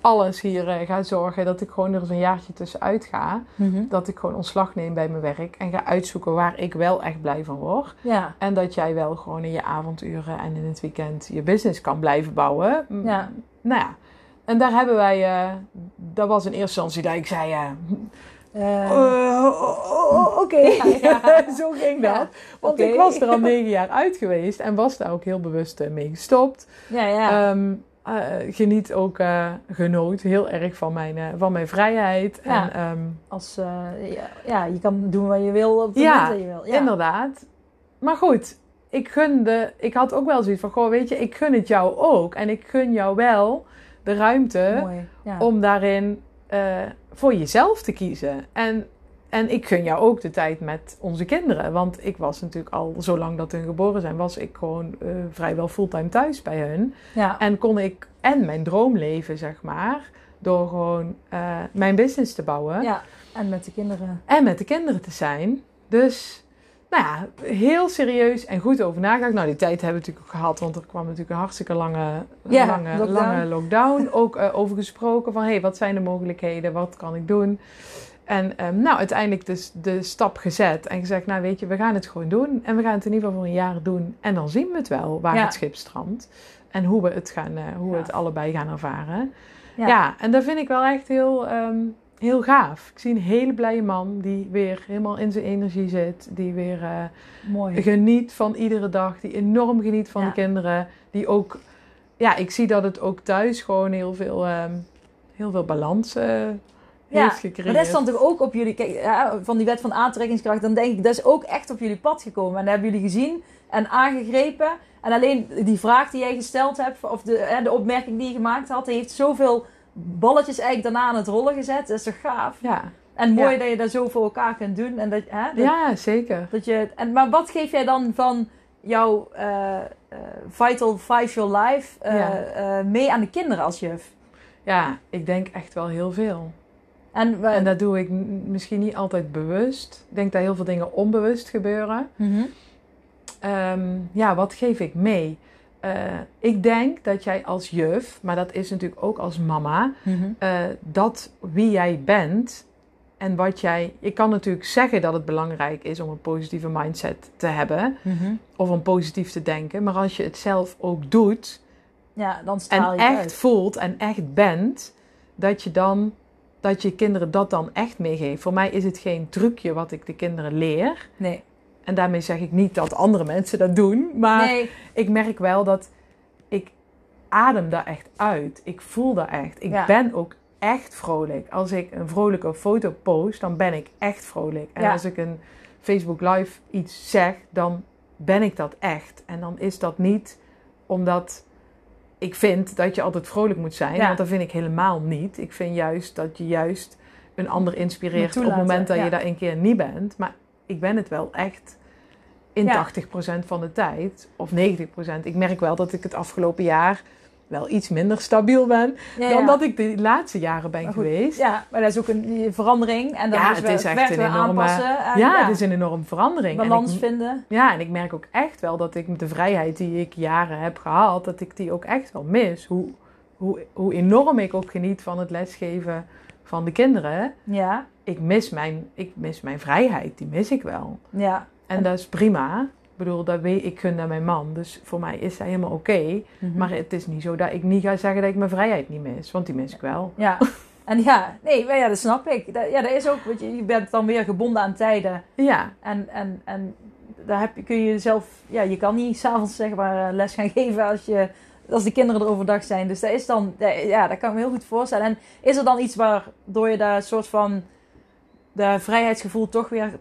alles hier eh, ga zorgen. Dat ik gewoon er eens een jaartje tussenuit ga. Mhm. Dat ik gewoon ontslag neem bij mijn werk. En ga uitzoeken waar ik wel echt blij van word. Ja. En dat jij wel gewoon in je avonduren en in het weekend je business kan blijven bouwen. Ja. Nou ja, en daar hebben wij, eh, dat was in eerste instantie dat ik zei, Eh, oh, oh, oh, oké, Ja, ja. zo ging dat. Ja, Want ik was er al negen jaar uit geweest en was daar ook heel bewust mee gestopt. ja, ja. Ehm, eh, geniet ook, eh, genoot heel erg van mijn, eh, van mijn vrijheid. Ja. En, ehm, Als, ja, ja, je kan doen wat je wil op het Ja, dat je wil. Ja. Inderdaad. Maar goed, ik gunde, ik had ook wel zoiets van, goh, weet je, ik gun het jou ook. En ik gun jou wel de ruimte Mooi. Ja. om daarin voor jezelf te kiezen. En, en ik gun jou ook de tijd met onze kinderen. Want ik was natuurlijk al, zolang dat hun geboren zijn, was ik gewoon eh, vrijwel fulltime thuis bij hun. ja. En kon ik en mijn droom leven, zeg maar, door gewoon eh, mijn business te bouwen ja. En met de kinderen. en met de kinderen te zijn. Dus, nou ja, heel serieus en goed over nagedacht. Nou, die tijd hebben we natuurlijk ook gehad, want er kwam natuurlijk een hartstikke lange, Ja, lange, lockdown. lange lockdown. Ook eh, over gesproken van, hé, hey, wat zijn de mogelijkheden? Wat kan ik doen? En ehm, nou, uiteindelijk dus de stap gezet en gezegd, nou weet je, we gaan het gewoon doen. En we gaan het in ieder geval voor een jaar doen. En dan zien we het wel, waar Ja. het schip strandt. En hoe we het, gaan, eh, hoe we het allebei gaan ervaren. Ja. Ja, en dat vind ik wel echt heel, ehm, heel gaaf. Ik zie een hele blije man die weer helemaal in zijn energie zit. Die weer eh, Mooi. geniet van iedere dag. Die enorm geniet van de kinderen. Die ook, ja, ik zie dat het ook thuis gewoon heel veel, ehm, heel veel balans eh, Ja, heeft. Maar dat stond toch ook op jullie, kijk, ja, van die wet van aantrekkingskracht, dan denk ik, dat is ook echt op jullie pad gekomen. En dat hebben jullie gezien en aangegrepen. En alleen die vraag die jij gesteld hebt, of de, hè, de opmerking die je gemaakt had, die heeft zoveel balletjes eigenlijk daarna aan het rollen gezet. Dat is toch gaaf? Ja, En mooi Ja. dat je dat zo voor elkaar kunt doen. En dat, hè, dat, ja, zeker. dat je, en, maar wat geef jij dan van jouw eh, eh, Vital Five Your Life Ja. eh, mee aan de kinderen als juf? Ja, ik denk echt wel heel veel. En, we- En dat doe ik misschien niet altijd bewust. Ik denk dat heel veel dingen onbewust gebeuren. Mhm. Ehm, ja, wat geef ik mee? Eh, ik denk dat jij als juf, maar dat is natuurlijk ook als mama, Mhm. eh, dat wie jij bent en wat jij. Je kan natuurlijk zeggen dat het belangrijk is om een positieve mindset te hebben Mhm. of om positief te denken, maar als je het zelf ook doet Ja, dan en je echt uit. voelt en echt bent, dat je dan dat je kinderen dat dan echt meegeeft. Voor mij is het geen trucje wat ik de kinderen leer. Nee. En daarmee zeg ik niet dat andere mensen dat doen, maar nee. ik merk wel dat ik adem daar echt uit. Ik voel dat echt. Ik Ja. ben ook echt vrolijk. Als ik een vrolijke foto post, dan ben ik echt vrolijk. En Ja. als ik een Facebook Live iets zeg, dan ben ik dat echt. En dan is dat niet omdat ik vind dat je altijd vrolijk moet zijn. Ja. Want dat vind ik helemaal niet. Ik vind juist dat je juist een ander inspireert op het moment dat ja. je daar een keer niet bent. Maar ik ben het wel echt in Ja. 80% van de tijd. Of 90%. Ik merk wel dat ik het afgelopen jaar wel iets minder stabiel ben. Ja, Dan ja. dat ik de laatste jaren ben Maar goed, geweest. Ja, maar dat is ook een verandering. En dan Ja, het is echt een enorme-. En, Ja, het is een enorme verandering. En balans ik, vinden. ja, en ik merk ook echt wel dat ik met de vrijheid die ik jaren heb gehad, dat ik die ook echt wel mis. Hoe, hoe, hoe enorm ik ook geniet van het lesgeven van de kinderen. Ja. Ik mis mijn, ik mis mijn vrijheid, die mis ik wel. Ja. En dat is prima. Ik bedoel, dat weet ik gun naar mijn man. Dus voor mij is dat helemaal oké. Mhm. Maar het is niet zo dat ik niet ga zeggen dat ik mijn vrijheid niet mis. Want die mis ik wel. Ja. En ja, nee, maar ja, dat snap ik. Dat, ja, dat is ook, weet je, je bent dan weer gebonden aan tijden. Ja, En, en, en daar heb kun je zelf, ja, je kan niet s'avonds zeg maar eh, les gaan geven als, je, als de kinderen er overdag zijn. Dus dat is dan, ja, dat kan ik me heel goed voorstellen. En is er dan iets waardoor je daar een soort van, de vrijheidsgevoel toch weer,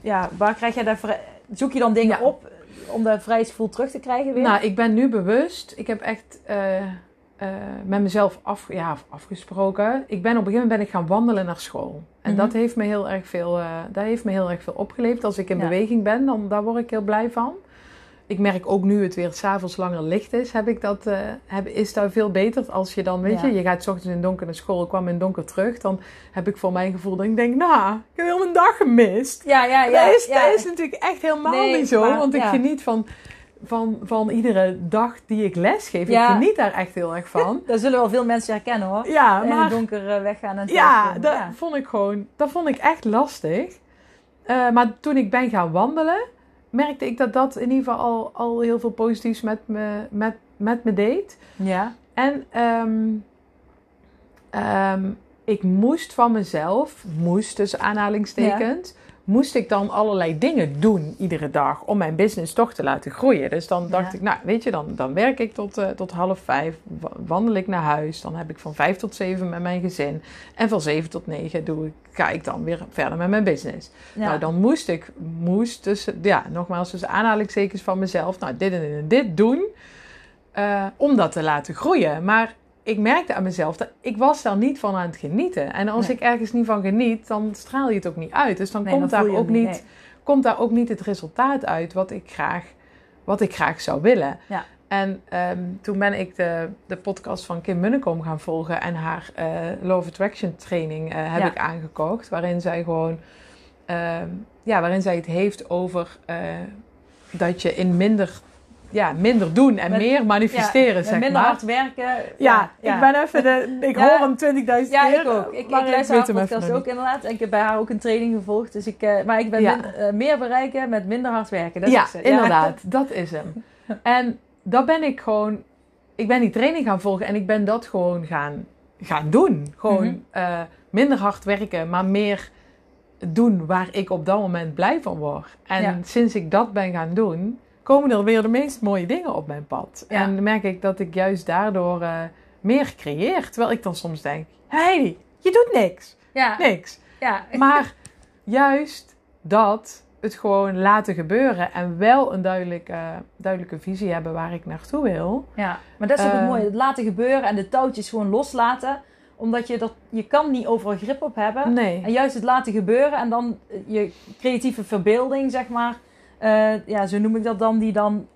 ja, waar krijg je daar, vrij- zoek je dan dingen Ja. op om dat vrijheidsgevoel terug te krijgen weer? nou, ik ben nu bewust. Ik heb echt eh, eh, met mezelf af, ja, afgesproken. Ik ben op een gegeven moment ben ik gaan wandelen naar school. En Mhm. dat heeft me heel erg veel, eh, dat heeft me heel erg veel opgeleverd. Als ik in Ja. beweging ben, dan daar word ik heel blij van. Ik merk ook nu het weer s'avonds langer licht is, heb ik dat, eh, heb, is dat veel beter. Als je dan, weet Ja. je, je gaat 's ochtends in donker naar school, kwam in donker terug. Dan heb ik voor mijn gevoel dat ik denk, nou, ik heb heel mijn dag gemist. ja, ja, ja. dat, is, ja. dat is natuurlijk echt helemaal Nee, niet zo. maar, want ik ja. geniet van, van, van iedere dag die ik les geef. Ja. Ik geniet daar echt heel erg van. Daar zullen wel veel mensen herkennen hoor. Ja, in het maar donker eh, weggaan en ja, dat vond ik gewoon, dat vond ik echt lastig. Eh, maar toen ik ben gaan wandelen, merkte ik dat dat in ieder geval al, al heel veel positiefs met me, met, met me deed. Ja. En ehm, ehm, ik moest van mezelf, moest tussen aanhalingstekens, moest ik dan allerlei dingen doen iedere dag om mijn business toch te laten groeien. Dus dan dacht Ja. ik, nou weet je, dan, dan werk ik tot, eh, tot half vijf, wa- wandel ik naar huis. Dan heb ik van vijf tot zeven met mijn gezin. En van zeven tot negen doe ik, ga ik dan weer verder met mijn business. Ja. Nou, dan moest ik, moest dus, ja, nogmaals, tussen aanhalingstekens van mezelf, nou, dit en dit en dit doen, eh, om dat te laten groeien. Maar ik merkte aan mezelf dat ik was daar niet van aan het genieten. En als Nee. ik ergens niet van geniet, dan straal je het ook niet uit. Dus dan Nee, komt, dan daar ook niet, komt daar ook niet het resultaat uit wat ik graag, wat ik graag zou willen. Ja. En ehm, toen ben ik de, de podcast van Kim Munnekom gaan volgen en haar eh Law of Attraction training eh, heb Ja. ik aangekocht. Waarin zij gewoon, ehm, ja, waarin zij het heeft over eh, dat je in minder, ja, minder doen en Met- meer manifesteren, zeg minder maar. hard werken. Ja, ik ben even de, ik Ja. hoor hem 20.000 Ja, keer. ik ook. Ik, maar ik luister haar podcast ook inderdaad. En ik heb bij haar ook een training gevolgd. Dus ik, eh, maar ik ben Ja. min- eh, meer bereiken met minder hard werken. Dat ja, is het. inderdaad. Dat is hem. En dat ben ik gewoon... Ik ben die training gaan volgen en ik ben dat gewoon gaan, gaan doen. Gewoon Mhm. eh, minder hard werken, maar meer doen waar ik op dat moment blij van word. En Ja. sinds ik dat ben gaan doen, komen er weer de meest mooie dingen op mijn pad. Ja. En dan merk ik dat ik juist daardoor eh, meer creëer. Terwijl ik dan soms denk, Heidi, je doet niks. Ja, Niks. ja. Maar juist dat het gewoon laten gebeuren en wel een duidelijke, duidelijke visie hebben waar ik naartoe wil. ja. Maar dat is ook het Eh. mooie. Het laten gebeuren en de touwtjes gewoon loslaten. Omdat je dat... Je kan niet overal grip op hebben. Nee. En juist het laten gebeuren en dan eh, je creatieve verbeelding, zeg maar. Eh, ja, zo noem ik dat dan. Die dan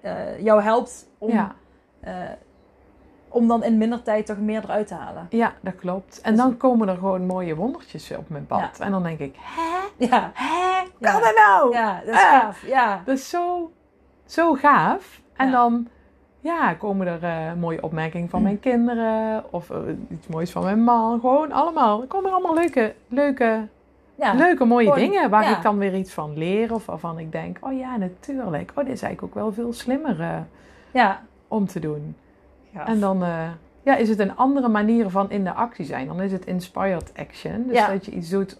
eh, jou helpt om, Ja, eh, om dan in minder tijd toch meer eruit te halen. ja, dat klopt. En Dus- dan komen er gewoon mooie wondertjes op mijn pad. En dan denk ik, hè? Ja, Hè? Ja. Kan dat nou? ja dat is Ah. gaaf. Ja. Dat is zo, zo gaaf. En Ja. dan ja, komen er mooie opmerkingen van Mm. mijn kinderen. Of iets moois van mijn man. Gewoon allemaal. Er komen allemaal leuke, leuke Ja. leuke mooie Gewoon, dingen waar ja. ik dan weer iets van leer of waarvan ik denk, oh ja, natuurlijk. Oh, dit is eigenlijk ook wel veel slimmer ja. om te doen. En dan eh, ja, is het een andere manier van in de actie zijn. Dan is het inspired action. Dus dat je iets doet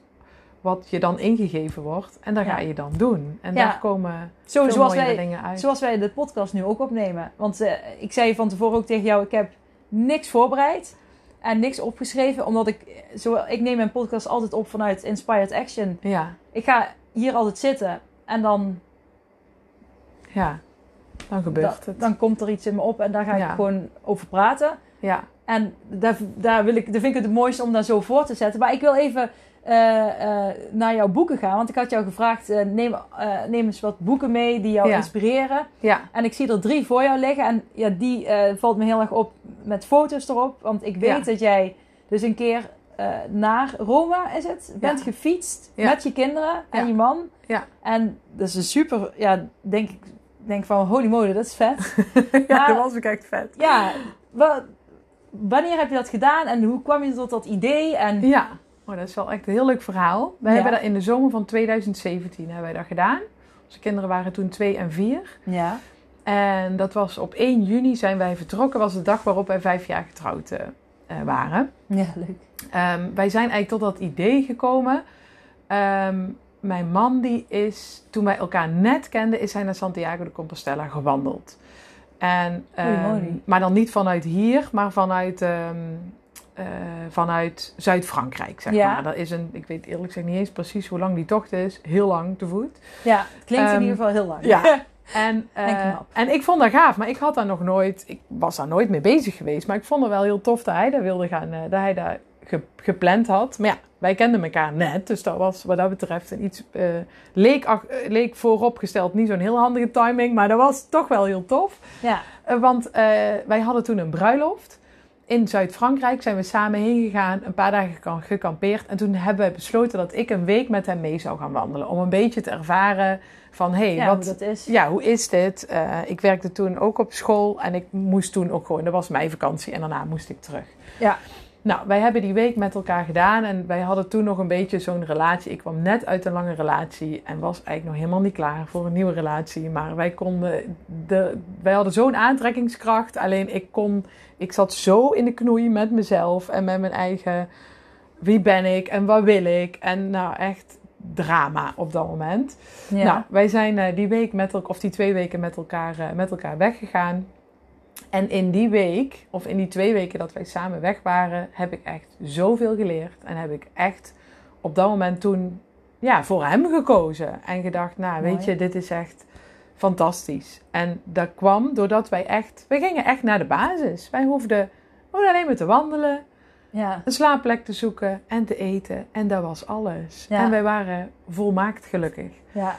wat je dan ingegeven wordt en dat Ja. ga je dan doen. En daar komen Zo, veel zoals, wij, dingen uit. zoals wij de podcast nu ook opnemen. Want eh, ik zei van tevoren ook tegen jou, ik heb niks voorbereid en niks opgeschreven. Omdat ik, eh, zo, ik neem mijn podcast altijd op vanuit Inspired Action. Ja, Ik ga hier altijd zitten en dan, ja. Dan gebeurt da- het. dan komt er iets in me op en daar ga ik Ja. gewoon over praten. Ja, En daar, daar, wil ik, daar vind ik het het mooiste om daar zo voor te zetten. Maar ik wil even eh, eh, naar jouw boeken gaan. Want ik had jou gevraagd, neem, neem eens wat boeken mee die jou Ja. inspireren. ja, En ik zie er drie voor jou liggen. En ja, die valt me heel erg op met foto's erop. Want ik weet Ja. dat jij dus een keer eh, naar Rome, is het, bent gefietst Ja. met je kinderen en je man. Ja. En dat is een super, ja, denk ik, denk van holy moly, dat is vet. ja Maar- dat was ook echt vet. ja, wat, wanneer heb je dat gedaan en hoe kwam je tot dat idee? En... Ja, oh, dat is wel echt een heel leuk verhaal. We hebben dat in de zomer van 2017 hebben wij dat gedaan. Onze kinderen waren toen twee en vier. Ja. En dat was op 1 juni zijn wij vertrokken. was de dag waarop wij vijf jaar getrouwd eh, eh, waren. Ja, leuk. Ehm, wij zijn eigenlijk tot dat idee gekomen. Ehm, mijn man die is, toen wij elkaar net kenden, is hij naar Santiago de Compostela gewandeld. En, mooi. maar dan niet vanuit hier, maar vanuit, eh, vanuit Zuid-Frankrijk, zeg Ja. maar. Dat is een, ik weet eerlijk gezegd niet eens precies hoe lang die tocht is. Heel lang te voet. Ja, het klinkt in ieder geval heel lang. Ja. En, eh, En ik vond dat gaaf, maar ik had daar nog nooit, ik was daar nooit mee bezig geweest. Maar ik vond het wel heel tof dat hij daar wilde gaan, eh, dat hij daar ge- gepland had. Maar ja, wij kenden elkaar net, dus dat was wat dat betreft een iets, eh, leek, leek vooropgesteld niet zo'n heel handige timing, maar dat was toch wel heel tof. Ja. Want wij hadden toen een bruiloft. In Zuid-Frankrijk zijn we samen heen gegaan, een paar dagen geka- gekampeerd. En toen hebben we besloten dat ik een week met hem mee zou gaan wandelen. Om een beetje te ervaren van, hé, hey, Ja, wat, hoe dat is. ja, hoe is dit? Eh, ik werkte toen ook op school en ik moest toen ook gewoon, dat was mijn vakantie en daarna moest ik terug. Ja. Nou, wij hebben die week met elkaar gedaan en wij hadden toen nog een beetje zo'n relatie. Ik kwam net uit een lange relatie en was eigenlijk nog helemaal niet klaar voor een nieuwe relatie. Maar wij konden, de, wij hadden zo'n aantrekkingskracht. Alleen ik kon, ik zat zo in de knoei met mezelf en met mijn eigen, wie ben ik en wat wil ik? En nou echt drama op dat moment. Ja. Nou, wij zijn eh, die week met elkaar, of die twee weken met elkaar, eh, met elkaar weggegaan. En in die week, of in die twee weken dat wij samen weg waren, heb ik echt zoveel geleerd. En heb ik echt op dat moment toen ja, voor hem gekozen. En gedacht, nou weet je, dit is echt fantastisch. En dat kwam doordat wij echt, wij gingen echt naar de basis. Wij hoefden gewoon alleen maar te wandelen, ja. een slaapplek te zoeken en te eten. En dat was alles. Ja. En wij waren volmaakt gelukkig. Ja.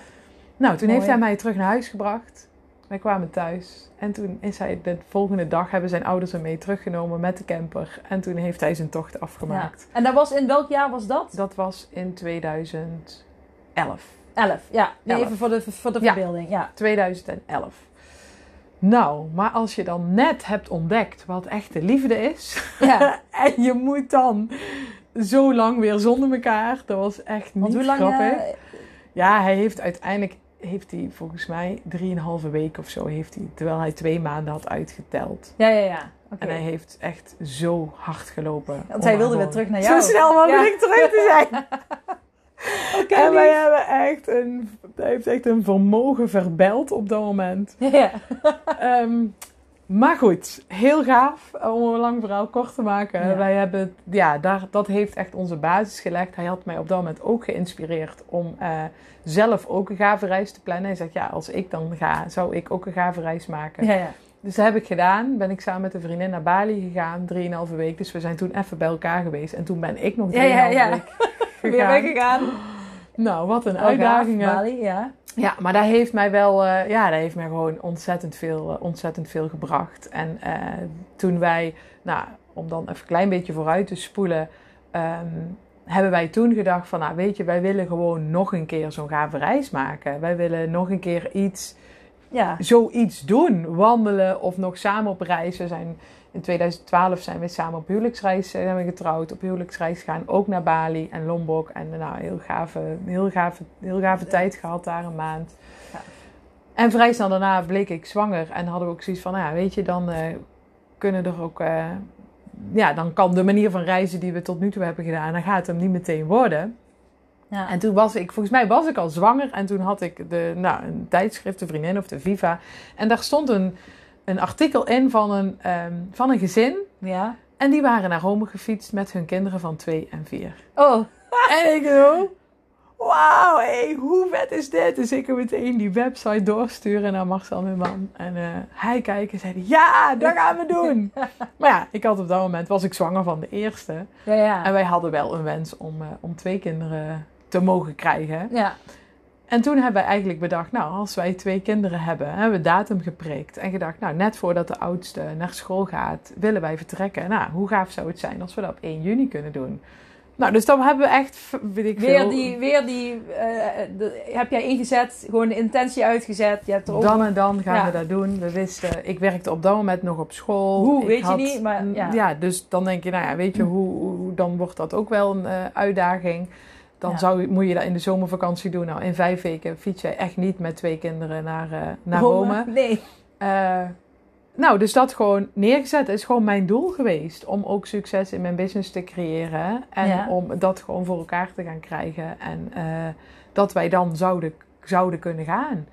Nou, toen heeft hij mij terug naar huis gebracht. Wij kwamen thuis. En toen is hij de volgende dag hebben zijn ouders hem mee teruggenomen met de camper. En toen heeft hij zijn tocht afgemaakt. En dat was in welk jaar was dat? Dat was in 2011. 11. Ja, nee, Elf. even voor de, voor de verbeelding. Ja. 2011. Nou, maar als je dan net hebt ontdekt wat echte liefde is. ja. en je moet dan zo lang weer zonder elkaar. Dat was echt niet hoe lang... grappig. eh, Ja, hij heeft uiteindelijk, heeft hij volgens mij drieënhalve week of zo, heeft hij, terwijl hij twee maanden had uitgeteld. ja, ja, ja. En hij heeft echt zo hard gelopen. Want hij wilde weer terug naar jou. Zo snel mogelijk Ja. terug te zijn. En wij hebben echt een, hij heeft echt een vermogen verbeld op dat moment. Ja. Ehm, maar goed, heel gaaf om een lang verhaal kort te maken. Ja. Wij hebben, ja, daar, dat heeft echt onze basis gelegd. Hij had mij op dat moment ook geïnspireerd om eh, zelf ook een gave reis te plannen. Hij zegt, ja, als ik dan ga, zou ik ook een gave reis maken. Ja, ja. Dus dat heb ik gedaan. Ben ik samen met een vriendin naar Bali gegaan, drieënhalve week. Dus we zijn toen even bij elkaar geweest. En toen ben ik nog Ja, ja, drieënhalve ja. week Weer gegaan. weggegaan. Nou, wat een Oh, uitdaging. Bali, ja. Ja, maar dat heeft mij wel, eh, ja, dat heeft mij gewoon ontzettend veel, eh, ontzettend veel gebracht. En eh, toen wij, nou, om dan even een klein beetje vooruit te spoelen, ehm, hebben wij toen gedacht van, nou, weet je, wij willen gewoon nog een keer zo'n gave reis maken. Wij willen nog een keer iets, Ja. zoiets doen, wandelen of nog samen op reis. We zijn in 2012 zijn we samen op huwelijksreis eh, zijn we getrouwd, op huwelijksreis gaan, ook naar Bali en Lombok. En eh, nou, heel gave, heel gave, heel gave tijd gehad daar een maand. Ja. En vrij snel daarna bleek ik zwanger en hadden we ook zoiets van, nou ja, weet je, dan eh, kunnen er ook, eh, ja, dan kan de manier van reizen die we tot nu toe hebben gedaan, dan gaat het hem niet meteen worden. Ja. En toen was ik, volgens mij was ik al zwanger. En toen had ik de, nou, een tijdschrift, de vriendin of de Viva. En daar stond een, een artikel in van een, ehm, van een gezin. ja. En die waren naar Rome gefietst met hun kinderen van twee en vier. Oh. En ik zo, wauw, hey, hoe vet is dit? Dus ik meteen die website doorsturen naar Marcel, mijn man. En eh, hij kijkt en zei, ja, dat gaan we doen. maar ja, ik had op dat moment, was ik zwanger van de eerste. Ja, ja. En wij hadden wel een wens om, eh, om twee kinderen te mogen krijgen. Ja. En toen hebben wij eigenlijk bedacht, nou, als wij twee kinderen hebben, hebben we datum geprikt. En gedacht, nou, net voordat de oudste naar school gaat, willen wij vertrekken. Nou, hoe gaaf zou het zijn als we dat op 1 juni kunnen doen? Nou, dus dan hebben we echt, weet ik weer veel... die, weer die eh, de- heb jij ingezet, gewoon de intentie uitgezet. Je hebt er ook Dan en dan gaan Ja. we dat doen. We wisten, ik werkte op dat moment nog op school. Hoe, Ik weet je niet, maar ja. dus dan denk je, nou ja, weet je, hoe, hoe- dan wordt dat ook wel een eh, uitdaging. Dan Ja. zou, moet je dat in de zomervakantie doen. Nou, in vijf weken fiets jij echt niet met twee kinderen naar, eh, naar Rome. Nee. Eh, nou, dus dat gewoon neergezet is gewoon mijn doel geweest. Om ook succes in mijn business te creëren. En Ja. om dat gewoon voor elkaar te gaan krijgen. En eh, dat wij dan zouden, zouden kunnen gaan.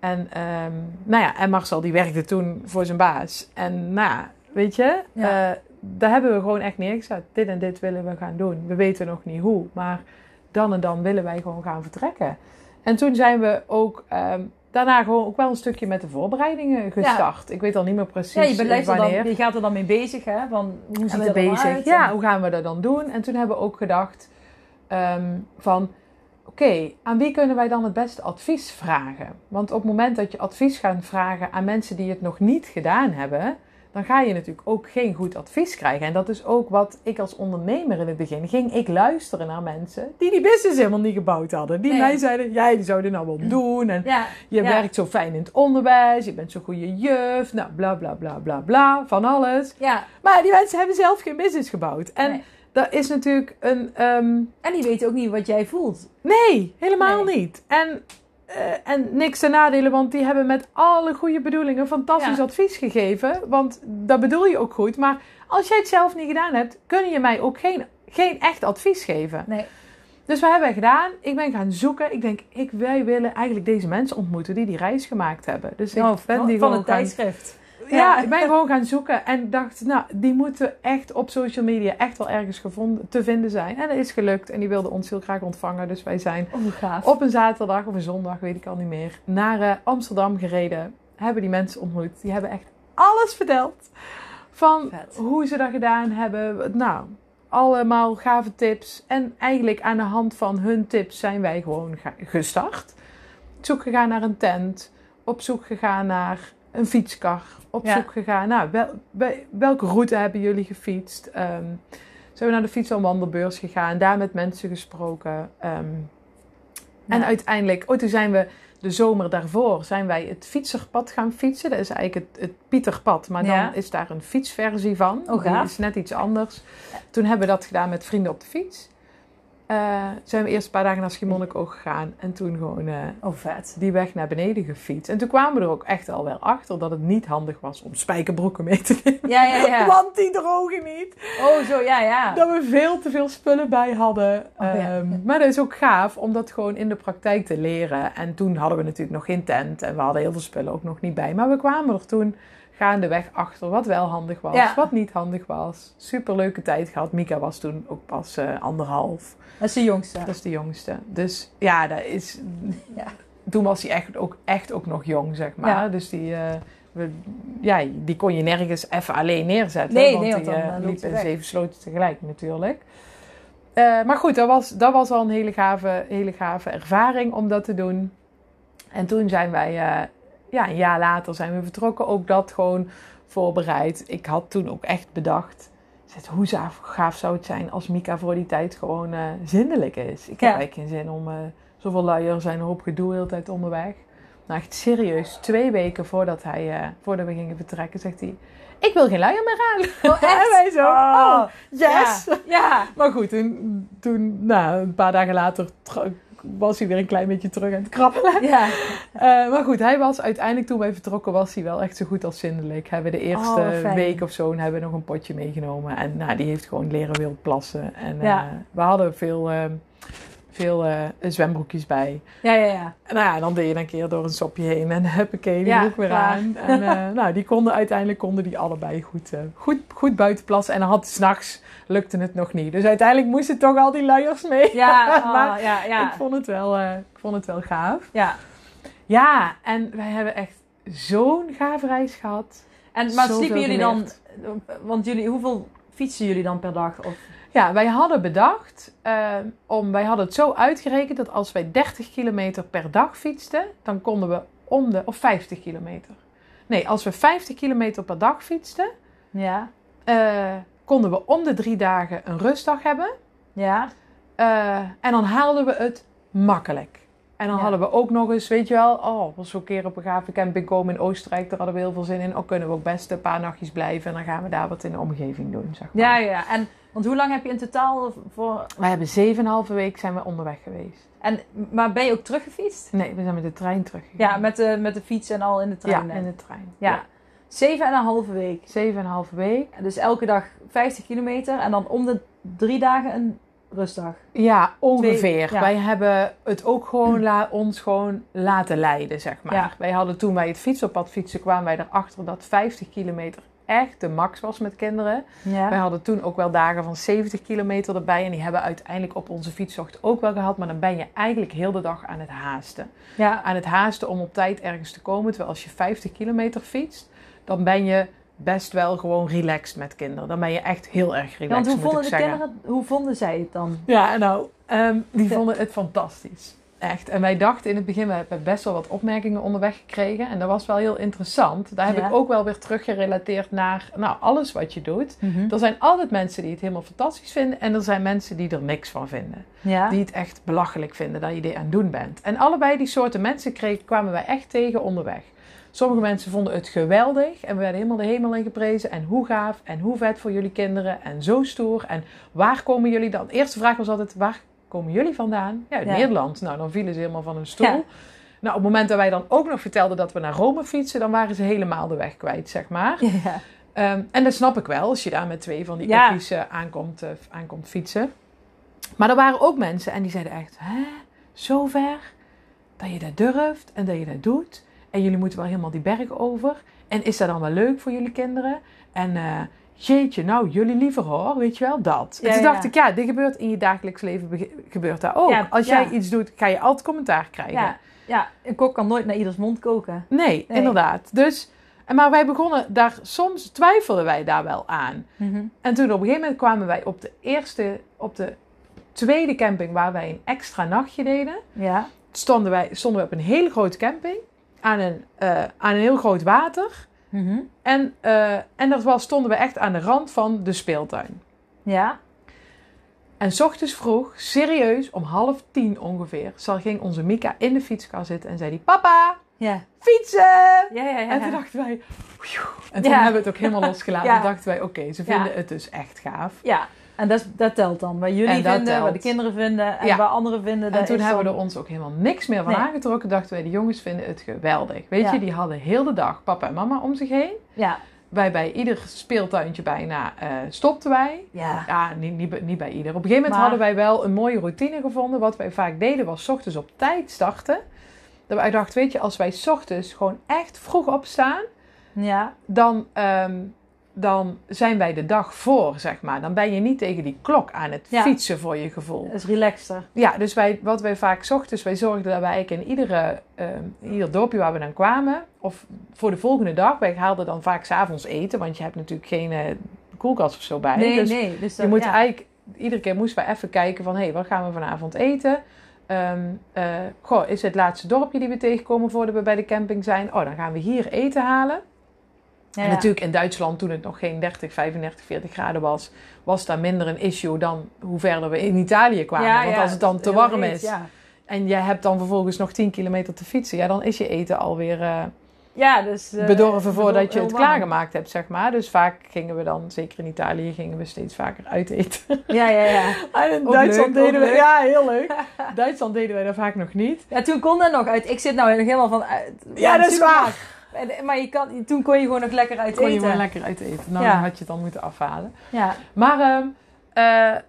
En, ehm, nou ja, en Marcel die werkte toen voor zijn baas. En nou ja, weet je, Ja. daar hebben we gewoon echt neergezet. Dit en dit willen we gaan doen. We weten nog niet hoe, maar dan en dan willen wij gewoon gaan vertrekken. En toen zijn we ook ehm, daarna gewoon ook wel een stukje met de voorbereidingen gestart. Ik weet al niet meer precies Ja, je, blijft er wanneer. dan, je gaat er dan mee bezig, hè? Van, hoe ziet het dan bezig? uit? Ja, En- hoe gaan we dat dan doen? En toen hebben we ook gedacht ehm, van... Oké, aan wie kunnen wij dan het beste advies vragen? Want op het moment dat je advies gaat vragen aan mensen die het nog niet gedaan hebben... dan ga je natuurlijk ook geen goed advies krijgen. En dat is ook wat ik als ondernemer in het begin ging. Ik luisteren naar mensen die die business helemaal niet gebouwd hadden. Die Nee. mij zeiden, jij die zou dit nou wel doen. En Ja, je ja. werkt zo fijn in het onderwijs. Je bent zo'n goede juf. Nou, bla bla bla bla bla. Van alles. ja. Maar die mensen hebben zelf geen business gebouwd. En Nee. dat is natuurlijk een. ehm, En die weten ook niet wat jij voelt. nee, helemaal Nee. niet. En, eh, en niks ten nadelen, want die hebben met alle goede bedoelingen fantastisch Ja. advies gegeven. Want dat bedoel je ook goed. Maar als jij het zelf niet gedaan hebt, kun je mij ook geen, geen echt advies geven. Nee. Dus wat hebben wij gedaan? Ik ben gaan zoeken. Ik denk, ik, wij willen eigenlijk deze mensen ontmoeten die die reis gemaakt hebben. Dus ik ben van, die van gewoon het tijdschrift. Ja, ik ben gewoon gaan zoeken en dacht, nou, die moeten echt op social media echt wel ergens gevonden, te vinden zijn. En dat is gelukt en die wilden ons heel graag ontvangen. Dus wij zijn Oh, op een zaterdag of een zondag, weet ik al niet meer, naar eh, Amsterdam gereden. Hebben die mensen ontmoet. Die hebben echt alles verteld. Van Vet. hoe ze dat gedaan hebben. Nou, allemaal gave tips. En eigenlijk aan de hand van hun tips zijn wij gewoon gestart. Op zoek gegaan naar een tent. Op zoek gegaan naar een fietskar. Op Ja. zoek gegaan, nou, wel, wel- welke route hebben jullie gefietst? Ehm, zijn we naar de fiets- en wandelbeurs gegaan. Daar met mensen gesproken. Ehm, en uiteindelijk, oh, toen zijn we de zomer daarvoor, zijn wij het fietserpad gaan fietsen. Dat is eigenlijk het, het Pieterpad, maar dan is daar een fietsversie van. Oh, gaaf. is net iets anders. Toen hebben we dat gedaan met vrienden op de fiets. Eh, zijn we eerst een paar dagen naar Schiermonnikoog gegaan en toen gewoon Oh, vet. die weg naar beneden gefietst. En toen kwamen we er ook echt al wel achter dat het niet handig was om spijkerbroeken mee te nemen. Ja, ja, ja. Want die drogen niet. Oh, zo, ja, ja. Dat we veel te veel spullen bij hadden. Oh, ja. Ehm, maar dat is ook gaaf om dat gewoon in de praktijk te leren. En toen hadden we natuurlijk nog geen tent en we hadden heel veel spullen ook nog niet bij. Maar we kwamen er toen gaandeweg achter wat wel handig was, Ja. wat niet handig was. Super leuke tijd gehad. Mika was toen ook pas eh, anderhalf. Dat is de jongste. Dat is de jongste. Dus ja, dat is. Ja. Toen was hij echt ook, echt ook nog jong, zeg maar. Ja. Dus die, eh, we, ja, die kon je nergens even alleen neerzetten. Nee, want nee, die dan, loopt liep in weg. zeven sloten tegelijk natuurlijk. Eh, maar goed, dat was, dat was al een hele gave, hele gave ervaring om dat te doen. En toen zijn wij, ja, een jaar later zijn we vertrokken. Ook dat gewoon voorbereid. Ik had toen ook echt bedacht. zei, Hoe gaaf, zou het zijn als Mika voor die tijd gewoon eh zindelijk is? Ik heb Ja. eigenlijk geen zin om eh, zoveel luier zijn, hoop gedoe de hele tijd onderweg. Nou, echt serieus, twee weken voordat, hij, eh, voordat we gingen vertrekken, zegt hij... Ik wil geen luier meer aan. Oh, echt? en wij zo, oh, yes! Ja. ja. Maar goed, toen, toen nou, een paar dagen later was hij weer een klein beetje terug aan het krabbelen. Ja. Eh, maar goed, hij was uiteindelijk toen wij vertrokken, was hij wel echt zo goed als zindelijk. Hebben we de eerste Oh, fijn. week of zo hebben we nog een potje meegenomen. En nou, die heeft gewoon leren wild plassen. En Ja. eh, we hadden veel, eh, veel eh, zwembroekjes bij. Ja, ja, ja. En nou ja, dan deed je een keer door een sopje heen en huppakee, die Ja, broek weer klaar. aan. En eh, nou, die konden uiteindelijk konden die allebei goed, eh, goed, goed buiten plassen. En dan had s'nachts lukte het nog niet. Dus uiteindelijk moesten toch al die luiers mee. Ja, oh, maar ja, ja. ik, vond het wel, ik vond het wel gaaf. ja. Ja, en wij hebben echt zo'n gave reis gehad. En, maar sliepen jullie dan... Want jullie, hoeveel fietsen jullie dan per dag? Of, Ja, wij hadden bedacht, eh, om, wij hadden het zo uitgerekend dat als wij 30 kilometer per dag fietsten, dan konden we om de, of 50 kilometer. Nee, als we 50 kilometer per dag fietsten, ja. eh, konden we om de drie dagen een rustdag hebben. Ja. Eh, en dan haalden we het makkelijk. En dan Ja. hadden we ook nog eens, weet je wel, oh, we een keer op een gave camping komen in Oostenrijk, daar hadden we heel veel zin in. Ook kunnen we ook best een paar nachtjes blijven en dan gaan we daar wat in de omgeving doen, zeg maar. Ja, ja. En, want hoe lang heb je in totaal voor... We hebben 7,5 week zijn we onderweg geweest. En, maar ben je ook teruggefietst? Nee, we zijn met de trein teruggegaan. Ja, met de, met de fiets en al in de trein. ja, in de trein. Ja. Zeven en een halve week. 7,5 week. Dus elke dag 50 kilometer en dan om de drie dagen een rustdag. Ja, ongeveer. Twee, ja. Wij hebben het ook gewoon la- ons gewoon laten leiden, zeg maar. Ja. Wij hadden toen wij het fietsenpad fietsen, kwamen wij erachter dat 50 kilometer echt de max was met kinderen. Ja. Wij hadden toen ook wel dagen van 70 kilometer erbij. En die hebben we uiteindelijk op onze fietstocht ook wel gehad. Maar dan ben je eigenlijk heel de dag aan het haasten. Ja. Aan het haasten om op tijd ergens te komen. Terwijl als je 50 kilometer fietst, dan ben je best wel gewoon relaxed met kinderen. Dan ben je echt heel erg relaxed, want hoe vonden de zeggen. kinderen, hoe vonden zij het dan? Ja, nou, ehm, die Ja. vonden het fantastisch. Echt. En wij dachten in het begin, we hebben best wel wat opmerkingen onderweg gekregen. En dat was wel heel interessant. Daar heb Ja. ik ook wel weer teruggerelateerd naar nou, alles wat je doet. Mhm. Er zijn altijd mensen die het helemaal fantastisch vinden. En er zijn mensen die er niks van vinden. Ja. Die het echt belachelijk vinden dat je dit aan het doen bent. En allebei die soorten mensen kregen, kwamen wij echt tegen onderweg. Sommige mensen vonden het geweldig en we werden helemaal de hemel in geprezen. En hoe gaaf en hoe vet voor jullie kinderen en zo stoer. En waar komen jullie dan? De eerste vraag was altijd, waar komen jullie vandaan? Ja, uit Ja. Nederland. Nou, dan vielen ze helemaal van hun stoel. Ja. Nou, op het moment dat wij dan ook nog vertelden dat we naar Rome fietsen, dan waren ze helemaal de weg kwijt, zeg maar. Ja. Ehm, en dat snap ik wel, als je daar met twee van die Ja. aankomt, eh, aankomt fietsen. Maar er waren ook mensen en die zeiden echt, hè, zo ver dat je dat durft en dat je dat doet. En jullie moeten wel helemaal die berg over. En is dat dan wel leuk voor jullie kinderen? En eh, jeetje, nou, jullie liever hoor, weet je wel, dat. Ja, en toen ja. dacht ik, ja, dit gebeurt in je dagelijks leven, gebeurt dat ook. Ja, Als jij iets doet, ga je altijd commentaar krijgen. Ja. ja, een kok kan nooit naar ieders mond koken. Nee, Nee. inderdaad. Dus, maar wij begonnen daar, soms twijfelden wij daar wel aan. En toen op een gegeven moment kwamen wij op de eerste, op de tweede camping waar wij een extra nachtje deden. Ja. Stonden wij, stonden we op een hele grote camping aan een, eh, aan een heel groot water. En, eh, en dat was, stonden we echt aan de rand van de speeltuin. Ja. En 's ochtends vroeg, serieus, om half tien ongeveer, zal ging onze Mika in de fietskar zitten en zei die, papa, Ja. fietsen! Ja, ja, ja. En toen dachten wij, en toen hebben we het ook helemaal losgelaten. En dachten wij, oké, ze vinden het dus echt gaaf. Ja, en dat, dat telt dan. Wat jullie vinden, wat de telt. kinderen vinden en Ja. wat anderen vinden. En toen hebben we er ons ook helemaal niks meer van Nee. aangetrokken. Dachten wij, de jongens vinden het geweldig. Weet Ja. je, die hadden heel de dag papa en mama om zich heen. Ja. Wij bij ieder speeltuintje bijna eh, stopten wij. Ja. Ja, niet, niet, bij- niet bij ieder. Op een gegeven moment Maar- hadden wij wel een mooie routine gevonden. Wat wij vaak deden was ochtends op tijd starten. Dat wij dachten, weet je, als wij ochtends gewoon echt vroeg opstaan, Ja. dan, ehm, dan zijn wij de dag voor, zeg maar. Dan ben je niet tegen die klok aan het Ja. fietsen voor je gevoel. Dat is relaxter. Ja, dus wij, wat wij vaak 's ochtends, wij zorgden dat wij eigenlijk in iedere, in ieder dorpje waar we dan kwamen, of voor de volgende dag, wij haalden dan vaak 's avonds eten, want je hebt natuurlijk geen eh, koelkast of zo bij. Nee, dus nee. Dus je dat- moet ja. eigenlijk, iedere keer moesten we even kijken van, hé, hey, wat gaan we vanavond eten? Eh, goh, is het laatste dorpje die we tegenkomen voordat we bij de camping zijn? Oh, dan gaan we hier eten halen. Ja, En ja. natuurlijk in Duitsland, toen het nog geen 30, 35, 40 graden was, was daar minder een issue dan hoe verder we in Italië kwamen. Ja, Want als het dan te warm is Ja. en je hebt dan vervolgens nog 10 kilometer te fietsen, ja, dan is je eten alweer eh ja, dus... eh, bedorven voordat je het klaargemaakt hebt, zeg maar. Dus vaak gingen we dan, zeker in Italië, gingen we steeds vaker uit eten. Ja, ja, ja. En in Duitsland leuk, deden we, leuk. ja, heel leuk. Duitsland deden wij dat vaak nog niet. Ja, toen kon dat nog uit. Ik zit nou helemaal van... uit- Ja, dat is supermarkt. Maar je kan, toen kon je gewoon nog lekker uit Kon je eten. wel lekker uit eten. Nou, Ja. dan had je het dan moeten afhalen. Ja. Maar ehm, eh,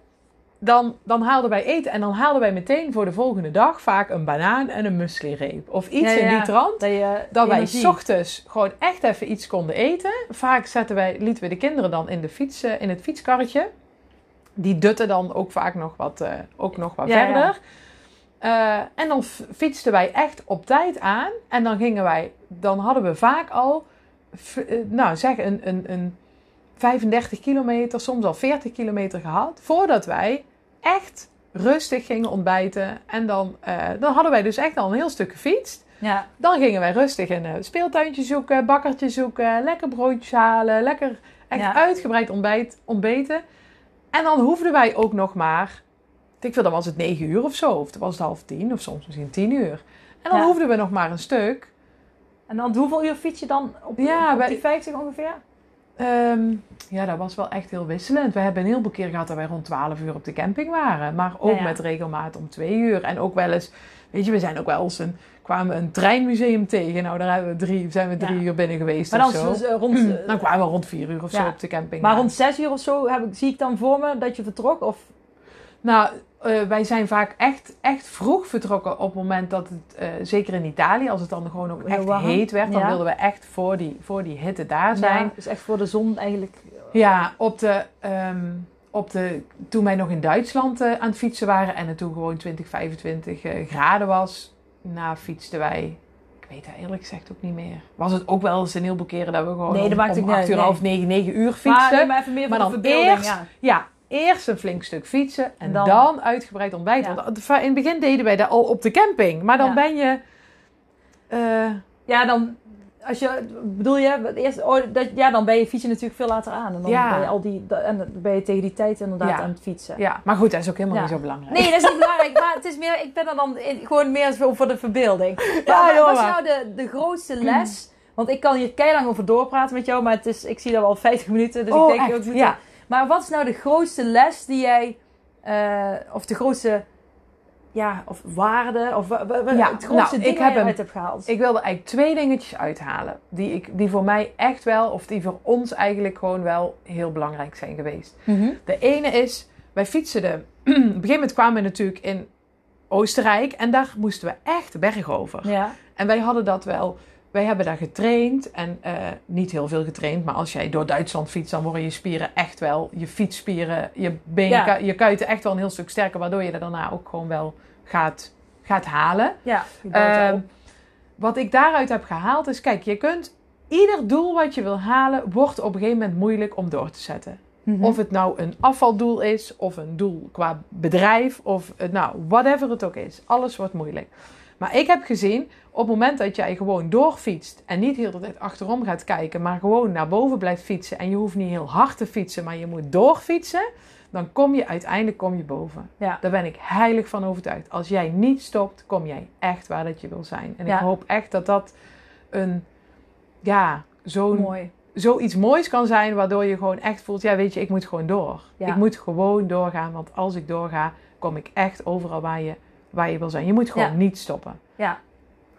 dan, dan haalden wij eten en dan haalden wij meteen voor de volgende dag vaak een banaan en een muesli-reep. Of iets Ja, in die trant. Dat, je Dat wij s ochtends gewoon echt even iets konden eten. Vaak zetten wij, lieten we de kinderen dan in, de fiets, eh, in het fietskarretje. Die dutten dan ook vaak nog wat, eh, ook nog wat verder. Eh, en dan fietsten wij echt op tijd aan. En dan gingen wij, dan hadden we vaak al, eh, nou zeg een, een, een 35 kilometer, soms al 40 kilometer gehad. Voordat wij echt rustig gingen ontbijten. En dan, eh, dan hadden wij dus echt al een heel stuk gefietst. Ja. Dan gingen wij rustig een speeltuintje zoeken, bakkertje zoeken, lekker broodjes halen, lekker echt Ja. uitgebreid ontbijt, ontbeten. En dan hoefden wij ook nog maar ik veel, dan was het negen uur of zo. Of dan was het half tien of soms misschien tien uur. En dan Ja. hoefden we nog maar een stuk. En dan hoeveel uur fiets je dan op, Ja, op die 50 ongeveer? Ehm, ja, dat was wel echt heel wisselend. We hebben een heleboel keer gehad dat wij rond 12 uur op de camping waren. Maar ook Ja, ja. met regelmaat om twee uur. En ook wel eens, weet je, we zijn ook wel eens een, kwamen een treinmuseum tegen. Nou, daar hebben we drie, zijn we drie Ja. uur binnen geweest Maar dan of zo. eh, rond, eh, dan kwamen we rond vier uur of zo op de camping. maar aan. rond 6 uur of zo heb ik, zie ik dan voor me dat je vertrok? Of Nou, eh, wij zijn vaak echt, echt vroeg vertrokken op het moment dat het, eh, zeker in Italië, als het dan gewoon ook echt warm. heet werd, dan Ja. wilden we echt voor die, voor die hitte daar zijn. Ja, dus echt voor de zon eigenlijk. Ja, op de, ehm, op de, toen wij nog in Duitsland eh, aan het fietsen waren en het toen gewoon 20, 25 eh, graden was, nou fietsten wij, ik weet dat eerlijk gezegd ook niet meer. Was het ook wel eens een heleboel keren dat we gewoon Nee, dat om, maakt om ook niet 8 uit, uur, nee. half 9, 9 uur Maar, fietsten. nee, maar even meer Maar de dan verbeelding. eerst- ja. Ja, eerst een flink stuk fietsen en Dan- dan, uitgebreid ontbijten. Ja. Want in het begin deden wij dat al op de camping. Maar dan Ja. ben je... eh, Ja, dan, als je, bedoel je, eerst, oh, dat, ja, dan ben je fietsen natuurlijk veel later aan. En dan Ja. ben je al die, en dan ben je tegen die tijd inderdaad aan het fietsen. ja, maar goed, dat is ook helemaal niet zo belangrijk. Nee, dat is niet belangrijk, maar het is meer, ik ben er dan in- gewoon meer zo voor de verbeelding. Maar, Ja, joh, wat is nou de, de grootste les? Want ik kan hier keilang over doorpraten met jou, maar het is, ik zie dat al 50 minuten, dus oh, ik denk... echt? we moeten- Ja. Maar wat is nou de grootste les die jij, eh, of de grootste, ja, of waarde, of Ja, het grootste nou, ding heb je een- uit hebt gehaald? Ik wilde eigenlijk twee dingetjes uithalen. Die, ik, die voor mij echt wel, of die voor ons eigenlijk gewoon wel heel belangrijk zijn geweest. Mhm. De ene is, wij fietsen de... op een gegeven moment kwamen we natuurlijk in Oostenrijk. En daar moesten we echt de berg over. Ja, En wij hadden dat wel... Wij hebben daar getraind en eh, niet heel veel getraind. Maar als jij door Duitsland fietst, dan worden je spieren echt wel... Je fietsspieren, je been, Ja. je kuiten echt wel een heel stuk sterker. Waardoor je er daarna ook gewoon wel gaat, gaat halen. ja. op. wat ik daaruit heb gehaald is, kijk, je kunt ieder doel wat je wil halen, wordt op een gegeven moment moeilijk om door te zetten. Mhm. Of het nou een afvaldoel is, of een doel qua bedrijf, of nou, whatever het ook is. Alles wordt moeilijk. Maar ik heb gezien, op het moment dat jij gewoon doorfietst en niet heel de tijd achterom gaat kijken, maar gewoon naar boven blijft fietsen en je hoeft niet heel hard te fietsen, maar je moet doorfietsen, dan kom je uiteindelijk kom je boven. Ja. Daar ben ik heilig van overtuigd. Als jij niet stopt, kom jij echt waar dat je wil zijn. En Ja. ik hoop echt dat dat een, ja, zo'n Mooi. zoiets moois kan zijn, waardoor je gewoon echt voelt, ja weet je, ik moet gewoon door. Ja. Ik moet gewoon doorgaan, want als ik doorga, kom ik echt overal waar je, waar je wil zijn. Je moet gewoon Ja. niet stoppen. Ja.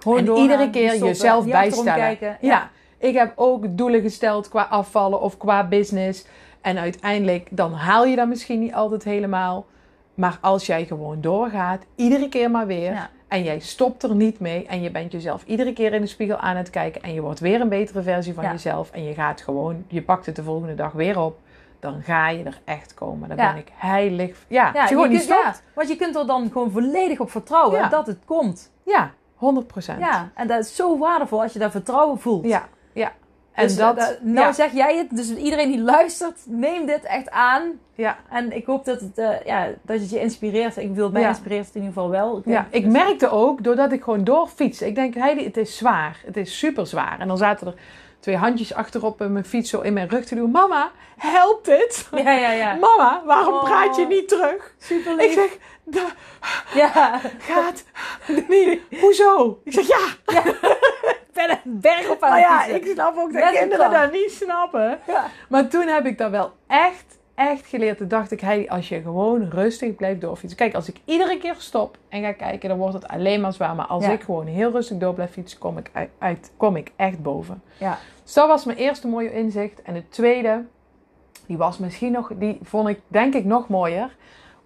Gewoon en iedere keer stoppen, jezelf bijstellen. kijken. Ja. ik heb ook doelen gesteld qua afvallen of qua business. En uiteindelijk, dan haal je dat misschien niet altijd helemaal. Maar als jij gewoon doorgaat, iedere keer maar weer. Ja. En jij stopt er niet mee. En je bent jezelf iedere keer in de spiegel aan het kijken. En je wordt weer een betere versie van Ja. jezelf. En je gaat gewoon, je pakt het de volgende dag weer op. Dan ga je er echt komen. Daar Ja. ben ik heilig. Ja, Ja, als je gewoon niet stopt. ja, want je kunt er dan gewoon volledig op vertrouwen Ja. dat het komt. Ja, 100 procent. Ja, en dat is zo waardevol als je dat vertrouwen voelt. ja, ja. En Dus, dat, eh, nou ja, zeg jij het, dus iedereen die luistert, neem dit echt aan. ja. En ik hoop dat het, eh, ja, dat het je inspireert. Ik wil mij Ja. inspireert het in ieder geval wel. denk- Ja, ik merkte ook, doordat ik gewoon doorfiets. Ik denk, Heidi, het is zwaar. Het is super zwaar. En dan zaten er twee handjes achterop in mijn fiets zo in mijn rug te doen. Mama, helpt dit? Ja, ja, ja. Mama, waarom Oh. praat je niet terug? Super Ik lief. zeg, dat Ja, gaat niet. Hoezo? Ik zeg, ja. ben een berg op aan Nou het ja, fietsen. ik snap ook dat Met kinderen dat niet snappen. Ja. Maar toen heb ik dat wel echt, echt geleerd. Toen dacht ik, hey, als je gewoon rustig blijft doorfietsen. Kijk, als ik iedere keer stop en ga kijken, dan wordt het alleen maar zwaar. Maar als Ja. ik gewoon heel rustig door blijf fietsen, kom ik, uit, uit- kom ik echt boven. Ja. Dus dat was mijn eerste mooie inzicht. En de tweede, die was misschien nog, die vond ik denk ik nog mooier.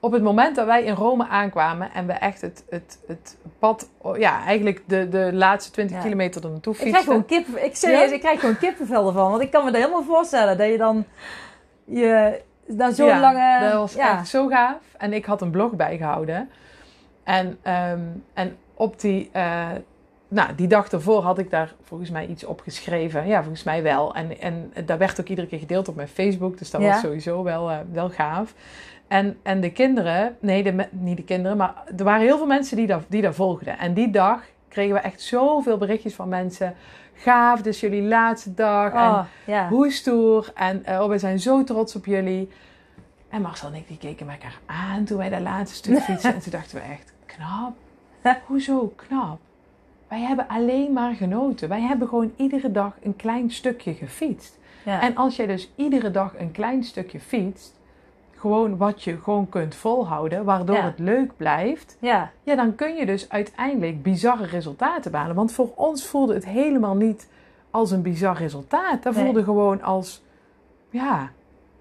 Op het moment dat wij in Rome aankwamen en we echt het, het, het pad, ja, eigenlijk de, de laatste 20 Ja. kilometer er naartoe Ik krijg gewoon kippen. Ik serieus, Ja? ik krijg gewoon kippenvel ervan. Want ik kan me dat helemaal voorstellen. Dat je dan je zo'n Ja, lange... Dat was ja. echt zo gaaf. En ik had een blog bijgehouden. En, ehm, en op die, eh, nou, die dag ervoor had ik daar volgens mij iets op geschreven. Ja, volgens mij wel. En, en dat werd ook iedere keer gedeeld op mijn Facebook. Dus dat was sowieso wel, eh, wel gaaf. En, en de kinderen, nee, de, niet de kinderen, maar er waren heel veel mensen die dat, die dat volgden. En die dag kregen we echt zoveel berichtjes van mensen. Gaaf, dus jullie laatste dag. En Oh, ja. hoe stoer. En eh, oh, we zijn zo trots op jullie. En Marcel en ik die keken elkaar aan toen wij dat laatste stuk fietsen. en toen dachten we echt, knap. Hoezo knap? Wij hebben alleen maar genoten. Wij hebben gewoon iedere dag een klein stukje gefietst. Ja. En als jij dus iedere dag een klein stukje fietst, gewoon wat je gewoon kunt volhouden, waardoor Ja. het leuk blijft, ja. ja, dan kun je dus uiteindelijk bizarre resultaten behalen. Want voor ons voelde het helemaal niet als een bizar resultaat. Dat Nee. voelde gewoon als, ja,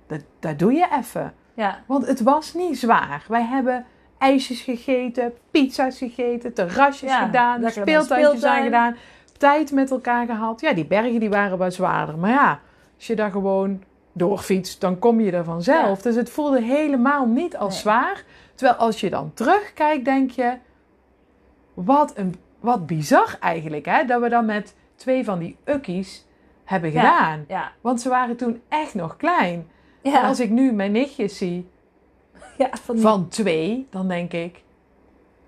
dat, dat doe je even. ja. Want het was niet zwaar. Wij hebben ijsjes gegeten, pizza's gegeten, terrasjes Ja, gedaan, speeltuintjes speeltuin. aangedaan, tijd met elkaar gehad. Ja, die bergen die waren wat zwaarder. Maar ja, als je daar gewoon doorfietst, dan kom je er vanzelf. Dus het voelde helemaal niet als Nee. zwaar. Terwijl als je dan terugkijkt, denk je, wat, een, wat bizar eigenlijk, hè? Dat we dan met twee van die ukkies hebben Ja. gedaan. Ja. Want ze waren toen echt nog klein. En als ik nu mijn nichtjes zie. Van twee, dan denk ik,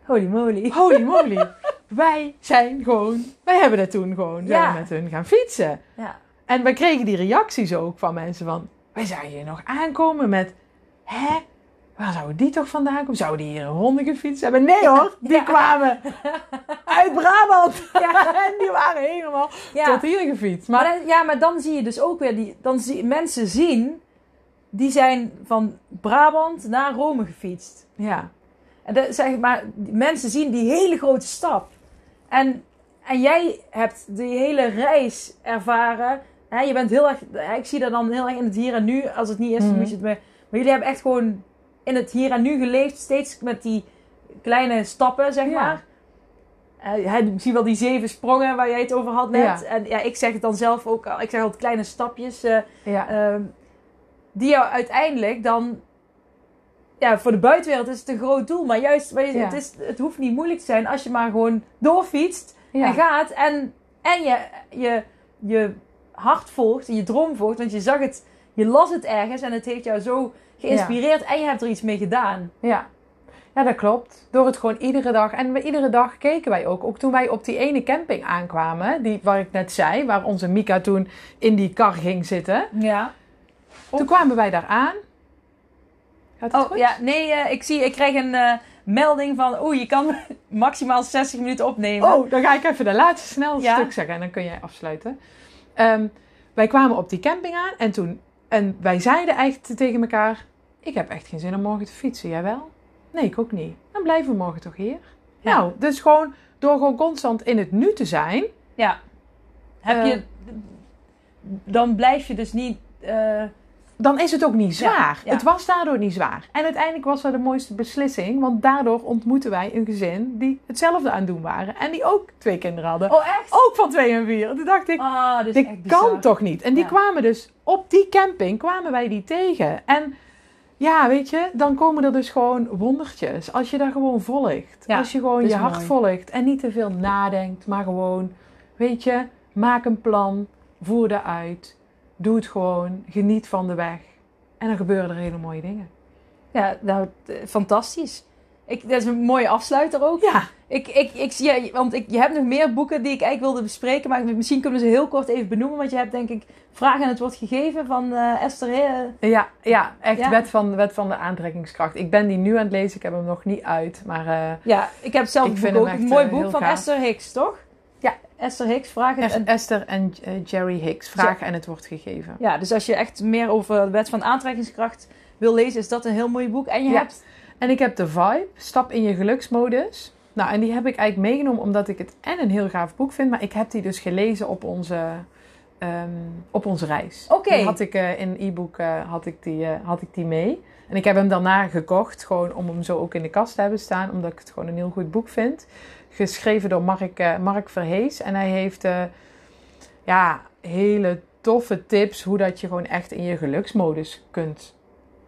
Holy moly. holy moly. wij zijn gewoon, wij hebben dat toen gewoon met hun gaan fietsen. Ja. En we kregen die reacties ook van mensen van, wij zagen je nog aankomen met, hè? Waar zouden die toch vandaan komen? Zouden die hier een ronde gefietst hebben? Nee hoor, die Ja. kwamen uit Brabant. Ja. en die waren helemaal tot hier gefietst. Maar, Maar dan, ja, maar dan zie je dus ook weer die. Dan zie mensen zien. Die zijn van Brabant naar Rome gefietst. ja, En dat, zeg maar, mensen zien die hele grote stap. En, en jij hebt die hele reis ervaren. Hè, je bent heel erg. Ik zie dat dan heel erg in het hier en nu. Als het niet is, dan Mhm. moet je het meer. Maar jullie hebben echt gewoon in het hier en nu geleefd. Steeds met die kleine stappen, zeg Ja. maar. Hij misschien wel die zeven sprongen waar jij het over had net. Ja. En ja, ik zeg het dan zelf ook al. Ik zeg altijd kleine stapjes. eh, ja, Ehm, die jou uiteindelijk dan. Ja, voor de buitenwereld is het een groot doel. Maar juist, je, het, is, het hoeft niet moeilijk te zijn als je maar gewoon doorfietst en gaat. En, en je, je, je hart volgt en je droom volgt. Want je zag het, je las het ergens en het heeft jou zo geïnspireerd. En je hebt er iets mee gedaan. Ja. ja, dat klopt. Door het gewoon iedere dag. En we, iedere dag keken wij ook. Ook toen wij op die ene camping aankwamen, die, waar ik net zei, waar onze Mika toen in die kar ging zitten. Ja. Toen kwamen wij daar aan. Gaat het Oh goed? ja, nee, eh, ik zie, ik krijg een eh, melding van. Oeh, je kan maximaal 60 minuten opnemen. Oh, dan ga ik even de laatste snel Ja. stuk zeggen en dan kun jij afsluiten. Ehm, wij kwamen op die camping aan en toen. En wij zeiden echt tegen elkaar: Ik heb echt geen zin om morgen te fietsen. Jij wel? Nee, ik ook niet. Dan blijven we morgen toch hier? Ja. Nou, dus gewoon door gewoon constant in het nu te zijn. Ja. Heb Eh. je, dan blijf je dus niet. eh, dan is het ook niet zwaar. ja. Het was daardoor niet zwaar. En uiteindelijk was dat de mooiste beslissing, want daardoor ontmoetten wij een gezin die hetzelfde aan het doen waren en die ook twee kinderen hadden. oh, echt? Ook van twee en vier. En toen dacht ik, dus dit kan toch niet? En die Ja. kwamen dus op die camping, kwamen wij die tegen. En ja, weet je, dan komen er dus gewoon wondertjes. Als je daar gewoon volgt. Als je gewoon je hart mooi. volgt en niet te veel nadenkt, maar gewoon, weet je, maak een plan, voer dat uit. Doe het gewoon, geniet van de weg. En dan gebeuren er hele mooie dingen. Ja, nou, t- fantastisch. Ik, dat is een mooie afsluiter ook. Ja, Ik, ik, ik zie, ja, want ik, je hebt nog meer boeken die ik eigenlijk wilde bespreken. Maar misschien kunnen we ze heel kort even benoemen. Want je hebt denk ik Vragen en het wordt gegeven van eh, Esther. eh, ja, ja echt Ja. Wet, van, wet van de aantrekkingskracht. Ik ben die nu aan het lezen, ik heb hem nog niet uit. Maar eh, Ja, ik heb zelf Ik vind boek ook. Een mooi eh, boek van gaaf. Esther Hicks, toch? Esther Hicks, Vragen Es- en... Esther en eh, Jerry Hicks, Vragen en het wordt gegeven. Ja, dus als je echt meer over de wet van aantrekkingskracht wil lezen, is dat een heel mooi boek. En je Ja. hebt... En ik heb de Vibe, Stap in je geluksmodus. Nou, en die heb ik eigenlijk meegenomen omdat ik het en een heel gaaf boek vind. Maar ik heb die dus gelezen op onze, ehm, op onze reis. Oké. Die had ik eh, in e-book eh, had ik die, had ik die mee. En ik heb hem daarna gekocht, gewoon om hem zo ook in de kast te hebben staan. Omdat ik het gewoon een heel goed boek vind. Geschreven door Mark, eh, Mark Verhees. En hij heeft eh, ja, hele toffe tips hoe dat je gewoon echt in je geluksmodus kunt,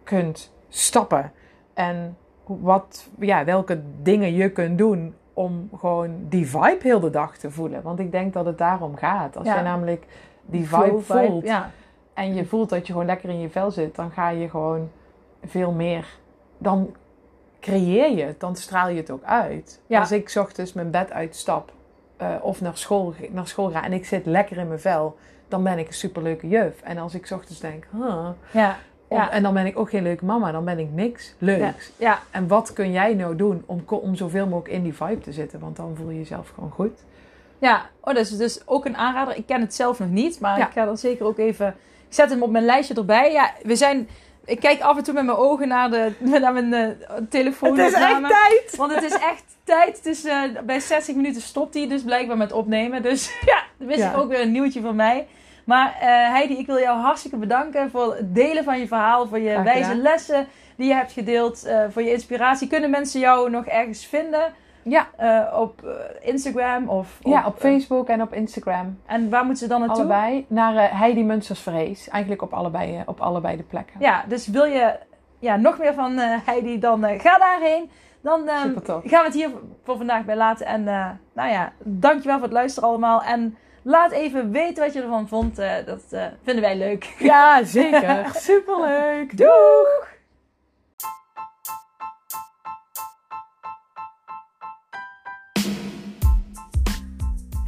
kunt stappen. En wat, ja, welke dingen je kunt doen om gewoon die vibe heel de dag te voelen. Want ik denk dat het daarom gaat. Als Ja. je namelijk die vibe voelt Ja. en je voelt dat je gewoon lekker in je vel zit, dan ga je gewoon veel meer. Dan creëer je het, dan straal je het ook uit. Ja. Als ik 's ochtends mijn bed uitstap eh, of naar school, naar school ga en ik zit lekker in mijn vel, dan ben ik een superleuke juf. En als ik 's ochtends denk, huh, ja. Ja. En dan ben ik ook geen leuke mama, dan ben ik niks leuks. Ja. En wat kun jij nou doen om, om zoveel mogelijk in die vibe te zitten? Want dan voel je jezelf gewoon goed. Ja, oh, dat is dus ook een aanrader. Ik ken het zelf nog niet, maar ik ga dan zeker ook even... Ik zet hem op mijn lijstje erbij. Ja, we zijn... Ik kijk af en toe met mijn ogen naar, de, naar mijn uh, telefoon. Het is echt tijd! Want het is echt tijd. Is, uh, bij 60 minuten stopt hij dus blijkbaar met opnemen. Dus ja, dat wist ik ook weer een nieuwtje van mij. Maar uh, Heidi, ik wil jou hartstikke bedanken voor het delen van je verhaal. Voor je wijze lessen die je hebt gedeeld. voor je inspiratie. Kunnen mensen jou nog ergens vinden? Ja. Uh, op Instagram of... Op, ja, op Facebook en op Instagram. En waar moeten ze dan naartoe? Allebei. Naar uh, Heidi Munsters Vrees. Eigenlijk op allebei, uh, op allebei de plekken. Ja, dus wil je ja, nog meer van Heidi, dan ga daarheen. Dan um, gaan we het hier voor vandaag bij laten. En nou ja, dankjewel voor het luisteren allemaal. En laat even weten wat je ervan vond. dat vinden wij leuk. Ja, zeker. Superleuk. Doeg!